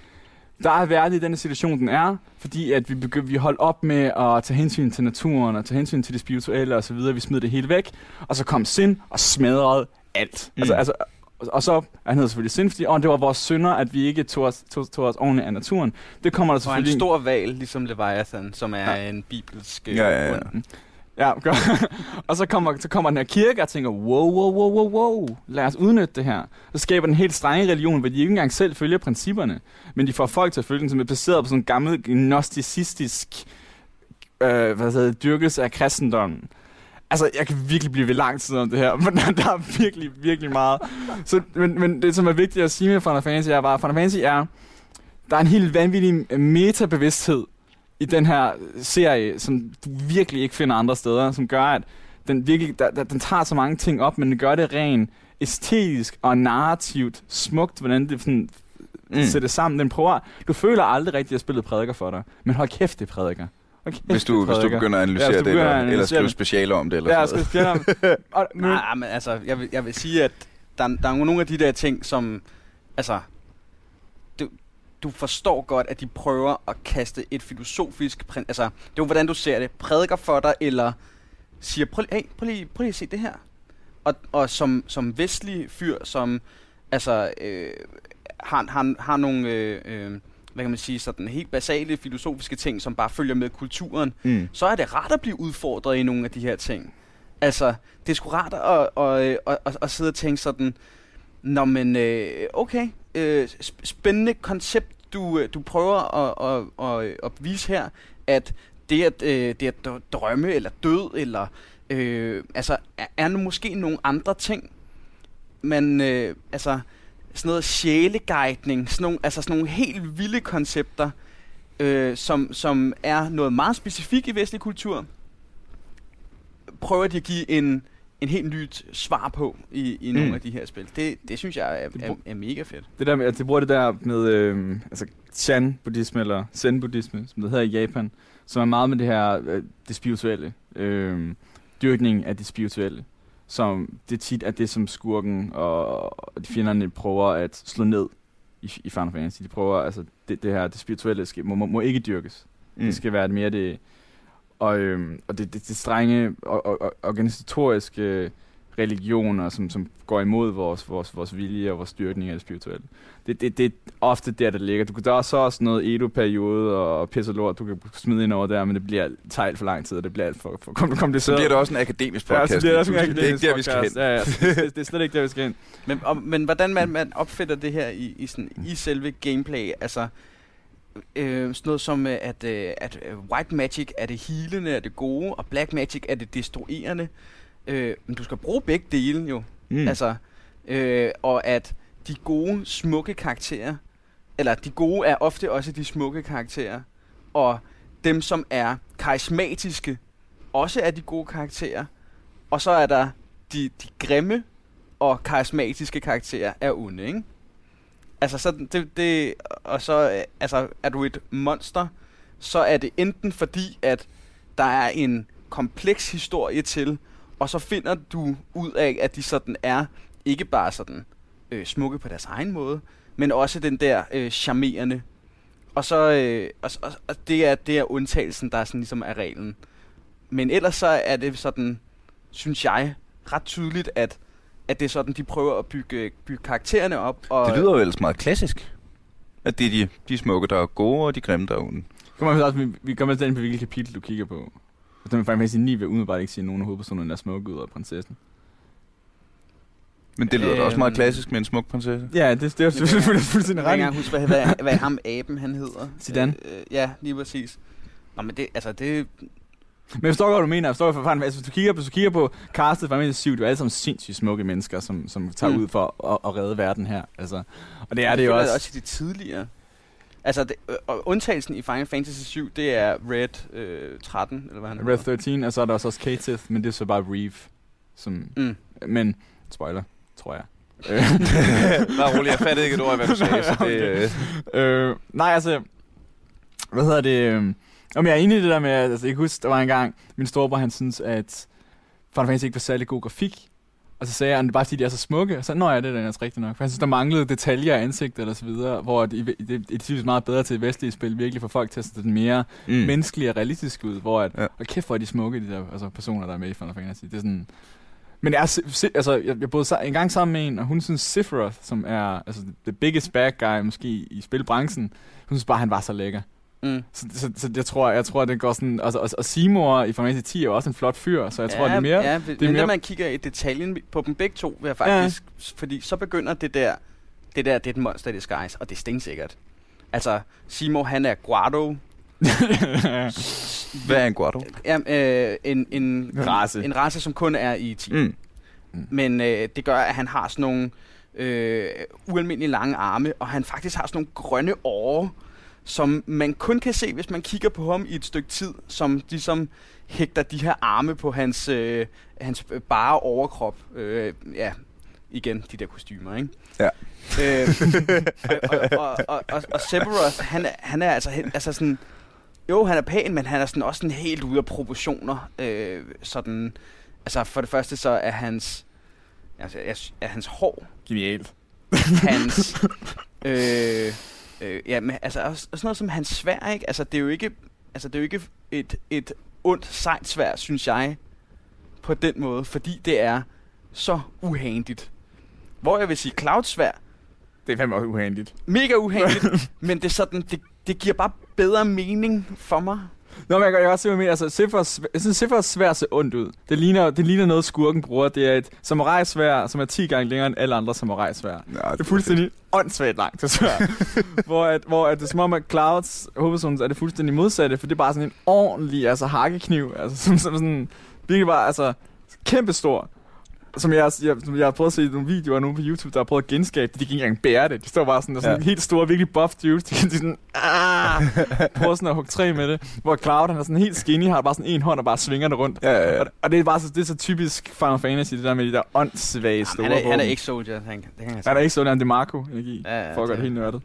C: der er verden i den situation, den er, fordi at vi, begy- vi holdt op med at tage hensyn til naturen og tage hensyn til det spirituelle og så videre. Vi smed det hele væk, og så kom sind og smadrede alt. Mm. Altså, altså, og så, han hedder selvfølgelig sind, fordi åh, det var vores synder, at vi ikke tog os, tog, tog os ordentligt af naturen. Det kommer der selvfølgelig...
B: Og en stor val, ligesom Leviathan, som er ja. en bibelsk...
A: Ja, ja, ja.
C: Ja, gør. og så kommer, så kommer den her kirke, og tænker, wow, wow, wow, wow, wow, lad os udnytte det her. Så skaber den en helt strenge religion, hvor de ikke engang selv følger principperne, men de får folk til at følge den, som er baseret på sådan en gammel gnosticistisk øh, hvad hedder dyrkelse af kristendommen. Altså, jeg kan virkelig blive ved lang tid om det her, men der er virkelig, virkelig meget. Så, men, men det, som er vigtigt at sige med Final Fantasy, er bare, at Final Fantasy er, der er en helt vanvittig metabevidsthed i den her serie, som du virkelig ikke finder andre steder, som gør, at den virkelig, der, der, den tager så mange ting op, men den gør det rent æstetisk og narrativt smukt, hvordan det sådan, mm. sætter sammen. Den prøver, du føler aldrig rigtigt, at spillet prædiker for dig, men hold kæft, det prædiker. Okay,
A: hvis, du, hvis du begynder at analysere ja, det, eller, eller skrive specialer om det. Eller
C: ja, skrive specialer om det.
B: Nej, men altså, jeg vil, jeg vil sige, at der, der er nogle af de der ting, som, altså, du, forstår godt, at de prøver at kaste et filosofisk, altså, det er jo hvordan du ser det, prædiker for dig, eller siger, prøv, hey, prøv, lige, prøv lige at se det her. Og, og som, som vestlig fyr, som, altså, øh, har, har, har nogle, øh, øh, hvad kan man sige, sådan helt basale filosofiske ting, som bare følger med kulturen, mm. så er det rart at blive udfordret i nogle af de her ting. Altså, det er sgu rart at, at, at, at, at sidde og tænke sådan, Nå, men øh, okay, øh, spændende koncept, du, øh, du prøver at, at, at, at vise her, at det at, øh, det at drømme eller død, eller øh, altså, er, er nu måske nogle andre ting, men øh, altså, sådan noget sjæleguidning, sådan nogle, altså sådan nogle helt vilde koncepter, øh, som, som er noget meget specifikt i vestlig kultur, prøver de at give en, en helt nyt svar på i, i nogle mm. af de her spil. Det, det synes jeg er, er, er mega fedt.
C: Det der med, at de bruger det der med øh, altså Chan-buddhisme, eller Zen-buddhisme, som det hedder i Japan, som er meget med det her, øh, det spirituelle, øh, dyrkning af det spirituelle som det tit er det, som skurken og de fjenderne prøver at slå ned i, i Final Fantasy. De prøver, altså, det, det her, det spirituelle skal, må, må, må ikke dyrkes. Mm. Det skal være mere det, og, øhm, og det, det, det strenge og, og, og organisatoriske religioner, som, som går imod vores, vores, vores vilje og vores styrkning af det spirituelle. Det, det, det er ofte der, der ligger. Du, der er så også noget Edo-periode og pisse lort, du kan smide ind over der, men det bliver taget for lang tid, og det bliver alt for, for kompliceret.
A: Så bliver det også en akademisk podcast.
C: Ja, så bliver det også en akademisk
A: Det er ikke der, vi skal hen.
C: Ja, ja. Det, det, er slet ikke der, vi skal hen.
B: Men, og, men hvordan man, man opfinder det her i, i, sådan, i selve gameplay, altså øh, sådan noget som, øh, at, øh, at white magic er det healende, er det gode, og black magic er det destruerende. Øh, men du skal bruge begge dele jo. Mm. Altså, øh, og at de gode, smukke karakterer, eller de gode er ofte også de smukke karakterer, og dem, som er karismatiske, også er de gode karakterer. Og så er der de, de grimme og karismatiske karakterer er onde, ikke? Altså, så det, det, og så øh, altså, er du et monster, så er det enten fordi, at der er en kompleks historie til, og så finder du ud af, at de sådan er ikke bare sådan øh, smukke på deres egen måde, men også den der øh, charmerende. Og så øh, og, og, og det er det er undtagelsen, der er sådan ligesom er reglen. Men ellers så er det sådan, synes jeg, ret tydeligt, at at det er sådan, de prøver at bygge, bygge karaktererne op. Og
A: det lyder jo ellers meget klassisk. At det er de, de smukke, der er gode, og de grimme, der er onde.
C: Kom også, vi, vi kommer til ind på, hvilket kapitel du kigger på. Og den vil faktisk sige 9 vil umiddelbart ikke sige, at nogen af hovedpersonerne er smukke ud af prinsessen.
A: Men det lyder da også meget øhm. klassisk med en smuk prinsesse.
C: Ja, det, det er jo selvfølgelig fuldstændig ret.
B: Jeg kan huske, hvad, hvad, hvad ham aben han hedder.
C: Zidane?
B: Øh, øh, ja, lige præcis. Nå, men det, altså det...
C: Men jeg forstår godt, du mener. Jeg forstår, for fanden, altså, hvis du kigger på, hvis du kigger på castet fra 7, det er alle sammen sindssygt smukke mennesker, som, som tager mm. ud for at, at, redde verden her. Altså, og det er det, det jo også.
B: Det også i det tidligere. Altså, det, og undtagelsen i Final Fantasy 7, det er Red øh, 13, eller hvad han
C: Red 13, og så er der også Katith, men det er så bare Reeve. Som, mm. Men, spoiler, tror jeg.
A: Bare rolig, jeg fattede ikke et ord, hvad du sagde. Så det,
C: øh. øh, nej, altså, hvad hedder det? Om jeg er enig i det der med, altså, jeg kan huske, der var en gang, min storebror, han synes, at Final Fantasy ikke var særlig god grafik. Og så sagde han, det er bare fordi, de er så smukke. Og så, nå ja, det er altså rigtigt nok. For jeg synes, der manglede detaljer af ansigtet eller så videre, hvor det, det, det er typisk meget bedre til vestlige spil, virkelig for folk til at se den mere mm. menneskelige og realistisk ud, hvor at, ja. og kæft, hvor er de smukke, de der altså, personer, der er med i Final Fantasy. Det er sådan, men jeg, altså, jeg, jeg boede en gang sammen med en, og hun synes Sephiroth, som er altså, the biggest bad guy måske i spilbranchen, hun synes bare, han var så lækker. Mm.
B: Mm.
C: Så, så, så jeg tror, jeg tror, det går sådan... Altså, og, og Seymour i Final Fantasy 10 er også en flot fyr, så jeg tror, det er mere...
B: Ja,
C: det er
B: er
C: mere-
B: mere... man kigger i detaljen på dem begge to, vil jeg faktisk... Ja. Fordi så begynder det der... Det der, det er et monster i disguise, og det er stensikkert. Altså, Simo, han er Guado.
A: Hvad er en guado?
B: Ja, øh, en, en,
C: Race.
B: en race, som kun er i 10.
A: Mm.
B: Men øh, det gør, at han har sådan nogle øh, ualmindelige lange arme, og han faktisk har sådan nogle grønne årer, som man kun kan se, hvis man kigger på ham i et stykke tid, som ligesom hægter de her arme på hans, øh, hans bare overkrop. Øh, ja, igen, de der kostymer, ikke?
A: Ja.
B: Øh, og, og, og, og, og Sephiroth, han er, han er altså, altså sådan... Jo, han er pæn, men han er sådan også sådan helt ude af proportioner. Øh, sådan, altså for det første så er hans, altså, er, er hans hår,
C: Genialt.
B: hans, øh, øh, ja, men altså også, også noget som hans svær, ikke? Altså det er jo ikke, altså det er jo ikke et, et ondt sejt svær, synes jeg, på den måde, fordi det er så uhandigt. Hvor jeg vil sige, Cloud svær,
C: Det er fandme også uhandigt.
B: mega uhandigt, men det er sådan, det, det giver bare bedre mening for mig.
C: Nå, men jeg kan også se, hvad jeg mener. Altså, Sephiroth, jeg synes, Sephiroth svær ser ondt ud. Det ligner, det ligner noget, skurken bruger. Det er et samurai-svær, som er 10 gange længere end alle andre samurai-svær.
A: Ja,
C: Det er fuldstændig åndssvagt langt til svær. hvor, at, hvor at det er som om, at Clouds hovedpersonen er det fuldstændig modsatte, for det er bare sådan en ordentlig altså, hakkekniv, altså, som, som sådan, virkelig bare, altså, kæmpe stor. Som jeg, jeg, som jeg har prøvet at se nogle videoer nu på YouTube, der har prøvet at genskabe det. De kan ikke engang bære det. De står bare sådan, der er sådan
A: Ja.
C: helt store, virkelig buff dudes. De, de sådan, ah, prøver sådan at hugge træ med det. Hvor Cloud, han er sådan helt skinny, har bare sådan en hånd og bare svinger det rundt.
A: Ja, ja, ja.
C: Og, og det er bare så, det er så typisk Final Fantasy, det der med de der åndssvage store
B: Jamen, han, er, han er ikke soldier, han, det kan jeg
C: Han er ikke sådan, det er Marco-energi.
B: Ja, ja,
C: For at gøre
B: det
C: helt nørdet.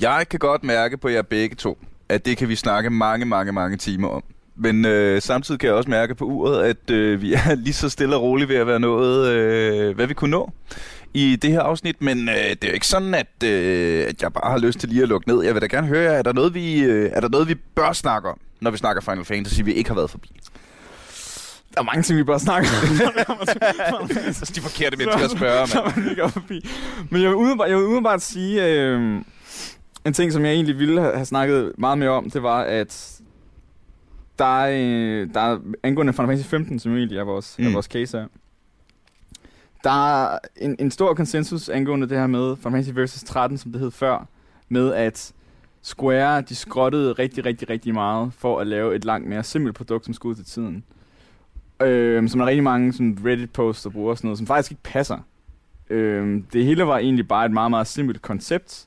A: Jeg kan godt mærke på jer begge to, at det kan vi snakke mange, mange, mange timer om. Men øh, samtidig kan jeg også mærke på uret, at øh, vi er lige så stille og roligt ved at være nået, øh, hvad vi kunne nå i det her afsnit. Men øh, det er jo ikke sådan, at, øh, at jeg bare har lyst til lige at lukke ned. Jeg vil da gerne høre jer, er der noget, vi, øh, er der noget, vi bør snakke om, når vi snakker Final Fantasy, vi ikke har været forbi?
C: Der er mange ting, vi bør snakke om.
A: Altså, de forkerte mennesker at spørge,
C: Så
A: mand.
C: man forbi. Men jeg vil umiddelbart, jeg vil umiddelbart sige, øh, en ting, som jeg egentlig ville have snakket meget mere om, det var, at der er, øh, der er angående Final Fantasy 15, som egentlig er vores, mm.
A: Mm.
C: er vores case her. Der er en, en stor konsensus angående det her med Final Fantasy vs. 13, som det hed før, med at Square, de skrottede rigtig, rigtig, rigtig meget for at lave et langt mere simpelt produkt, som skulle ud til tiden. Øh, som der er rigtig mange sådan Reddit-posts, der bruger sådan noget, som faktisk ikke passer. Øh, det hele var egentlig bare et meget, meget simpelt koncept,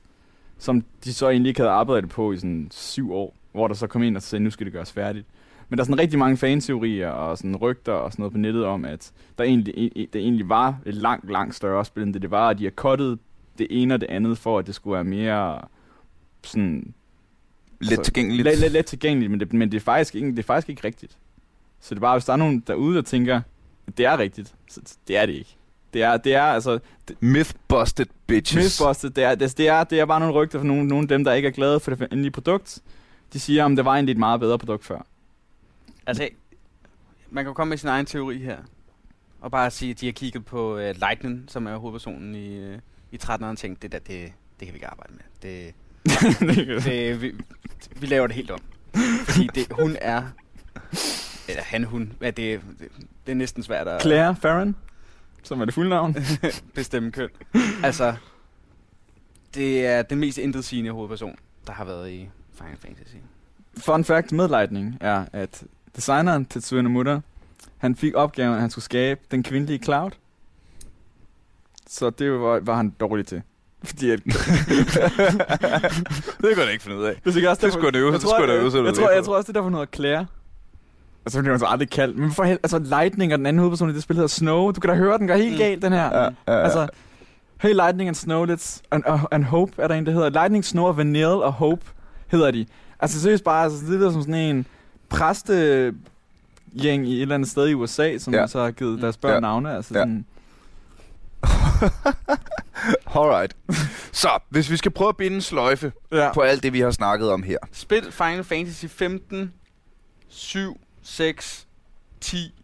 C: som de så egentlig ikke havde arbejdet på i sådan syv år, hvor der så kom ind og sagde, nu skal det gøres færdigt. Men der er sådan rigtig mange fanteorier og sådan rygter og sådan noget på nettet om, at der egentlig, det egentlig var et langt, langt større spil, end det, det var, at de har cuttet det ene og det andet, for at det skulle være mere sådan
A: Lidt tilgængeligt.
C: let, let, let tilgængeligt, men, det, men det, er faktisk ikke, det er faktisk ikke rigtigt. Så det er bare, hvis der er nogen derude, der tænker, at det er rigtigt, så det er det ikke. Det er, det er altså,
A: Mythbusted bitches.
C: Mythbusted, det er, det, det, er, det er bare nogle rygter fra nogle, nogle af dem, der ikke er glade for det endelige produkt. De siger, om det var egentlig et meget bedre produkt før.
B: Altså, man kan jo komme med sin egen teori her. Og bare sige, at de har kigget på uh, Lightning, som er hovedpersonen i, uh, i 13'eren, og tænkt, det der, det, det kan vi ikke arbejde med. Det, det, vi, vi laver det helt om. Fordi det, hun er... Eller han, hun. Ja, det, det, det er næsten svært at
C: Claire Farron, som er det fulde navn.
B: bestemme køn. Altså, det er den mest intetsigende hovedperson, der har været i Final Fantasy.
C: Fun fact med Lightning er, at designeren Tetsuya Nomura, han fik opgaven, at han skulle skabe den kvindelige Cloud. Så det var, var han dårlig til. Fordi at,
A: det kan jeg ikke finde ud af.
C: det, er også
A: Det skulle han øve-
C: jeg
A: det
C: tror,
A: han
C: jeg, jeg,
A: lidt
C: tror, jeg tror også, det er derfor, hun hedder Claire. Altså, det bliver hun så aldrig kaldt. Men for hel, altså, Lightning og den anden hovedperson i det spil hedder Snow. Du kan da høre, den går helt
B: Mm.
C: galt, den her.
A: Ja, ja, ja.
C: Altså, Hey Lightning and Snow, let's, and, uh, and Hope er der en, der hedder. Lightning, Snow og Vanille og Hope hedder de. Altså seriøst bare, altså, det er som sådan en præste gæng i et eller andet sted i USA, som
A: Ja.
C: så har givet deres børn
A: Ja.
C: navne. Altså
A: Ja.
C: sådan,
A: Alright. Så, hvis vi skal prøve at binde en sløjfe
C: ja.
A: på alt det, vi har snakket om her.
B: Spil Final Fantasy 15, 7, 6, 10,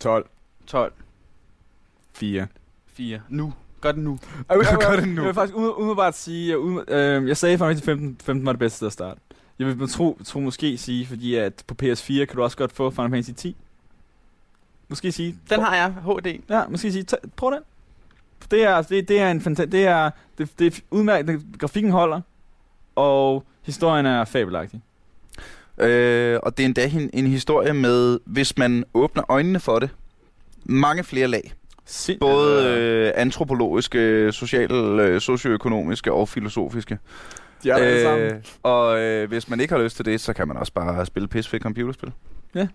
C: 12,
B: 12,
C: 4.
B: 4. Nu. Gør det nu.
C: Jeg vil,
A: Gør
C: jeg,
A: det
C: jeg,
A: nu.
C: jeg vil faktisk umid- umiddelbart sige, umid, øh, jeg sagde faktisk, at 15, 15 var det bedste sted at starte. Jeg vil tro, tro måske sige, fordi at på PS4 kan du også godt få Final Fantasy 10. Måske sige...
B: Den har jeg, HD.
C: Ja, måske sige, prøv den. Det er, det, det er en fantastisk... Det er, det, det er udmærket. Grafikken holder, og historien er fabelagtig.
A: Øh, og det er endda en, en historie med, hvis man åbner øjnene for det, mange flere lag.
C: Sind,
A: Både øh, antropologiske, sociale, øh, socioøkonomiske og filosofiske.
C: De er der alle sammen.
A: og øh, hvis man ikke har lyst til det, så kan man også bare spille pisfedt computerspil.
C: Ja.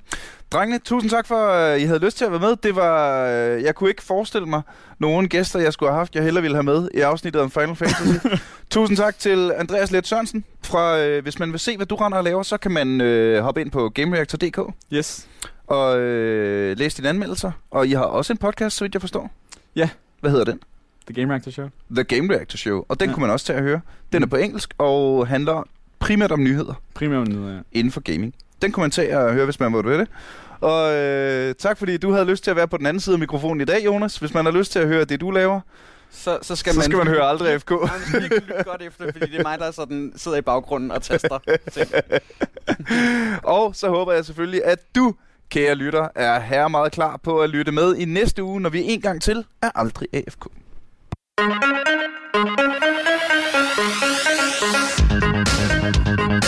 A: Drengene, tusind tak for, at I havde lyst til at være med. Det var, øh, jeg kunne ikke forestille mig nogen gæster, jeg skulle have haft, jeg hellere ville have med i afsnittet om Final Fantasy. tusind tak til Andreas Let Sørensen. Fra, øh, hvis man vil se, hvad du render og laver, så kan man øh, hoppe ind på GameReactor.dk
C: Yes.
A: og øh, læse dine anmeldelser. Og I har også en podcast, så vidt jeg forstår.
C: Ja.
A: Hvad hedder den?
C: The Game Reactor Show.
A: The Game Reactor Show. Og den ja. Kunne man også tage at høre. Den er
C: Mm.
A: på engelsk og handler primært om nyheder
C: Primært nyheder, ja.
A: inden for gaming. Den kunne man tage og høre, hvis man måtte det. Og øh, tak fordi du havde lyst til at være på den anden side af mikrofonen i dag, Jonas. Hvis man har lyst til at høre det, du laver,
B: Så, så skal
A: så
B: man...
A: skal man høre aldrig FK.
B: Man skal lytte godt efter, fordi det er mig, der sådan sidder i baggrunden og taster ting.
A: og så håber jeg selvfølgelig, at du, kære lytter, er her meget klar på at lytte med i næste uge, når vi en gang til er aldrig AFK.
D: Thank you.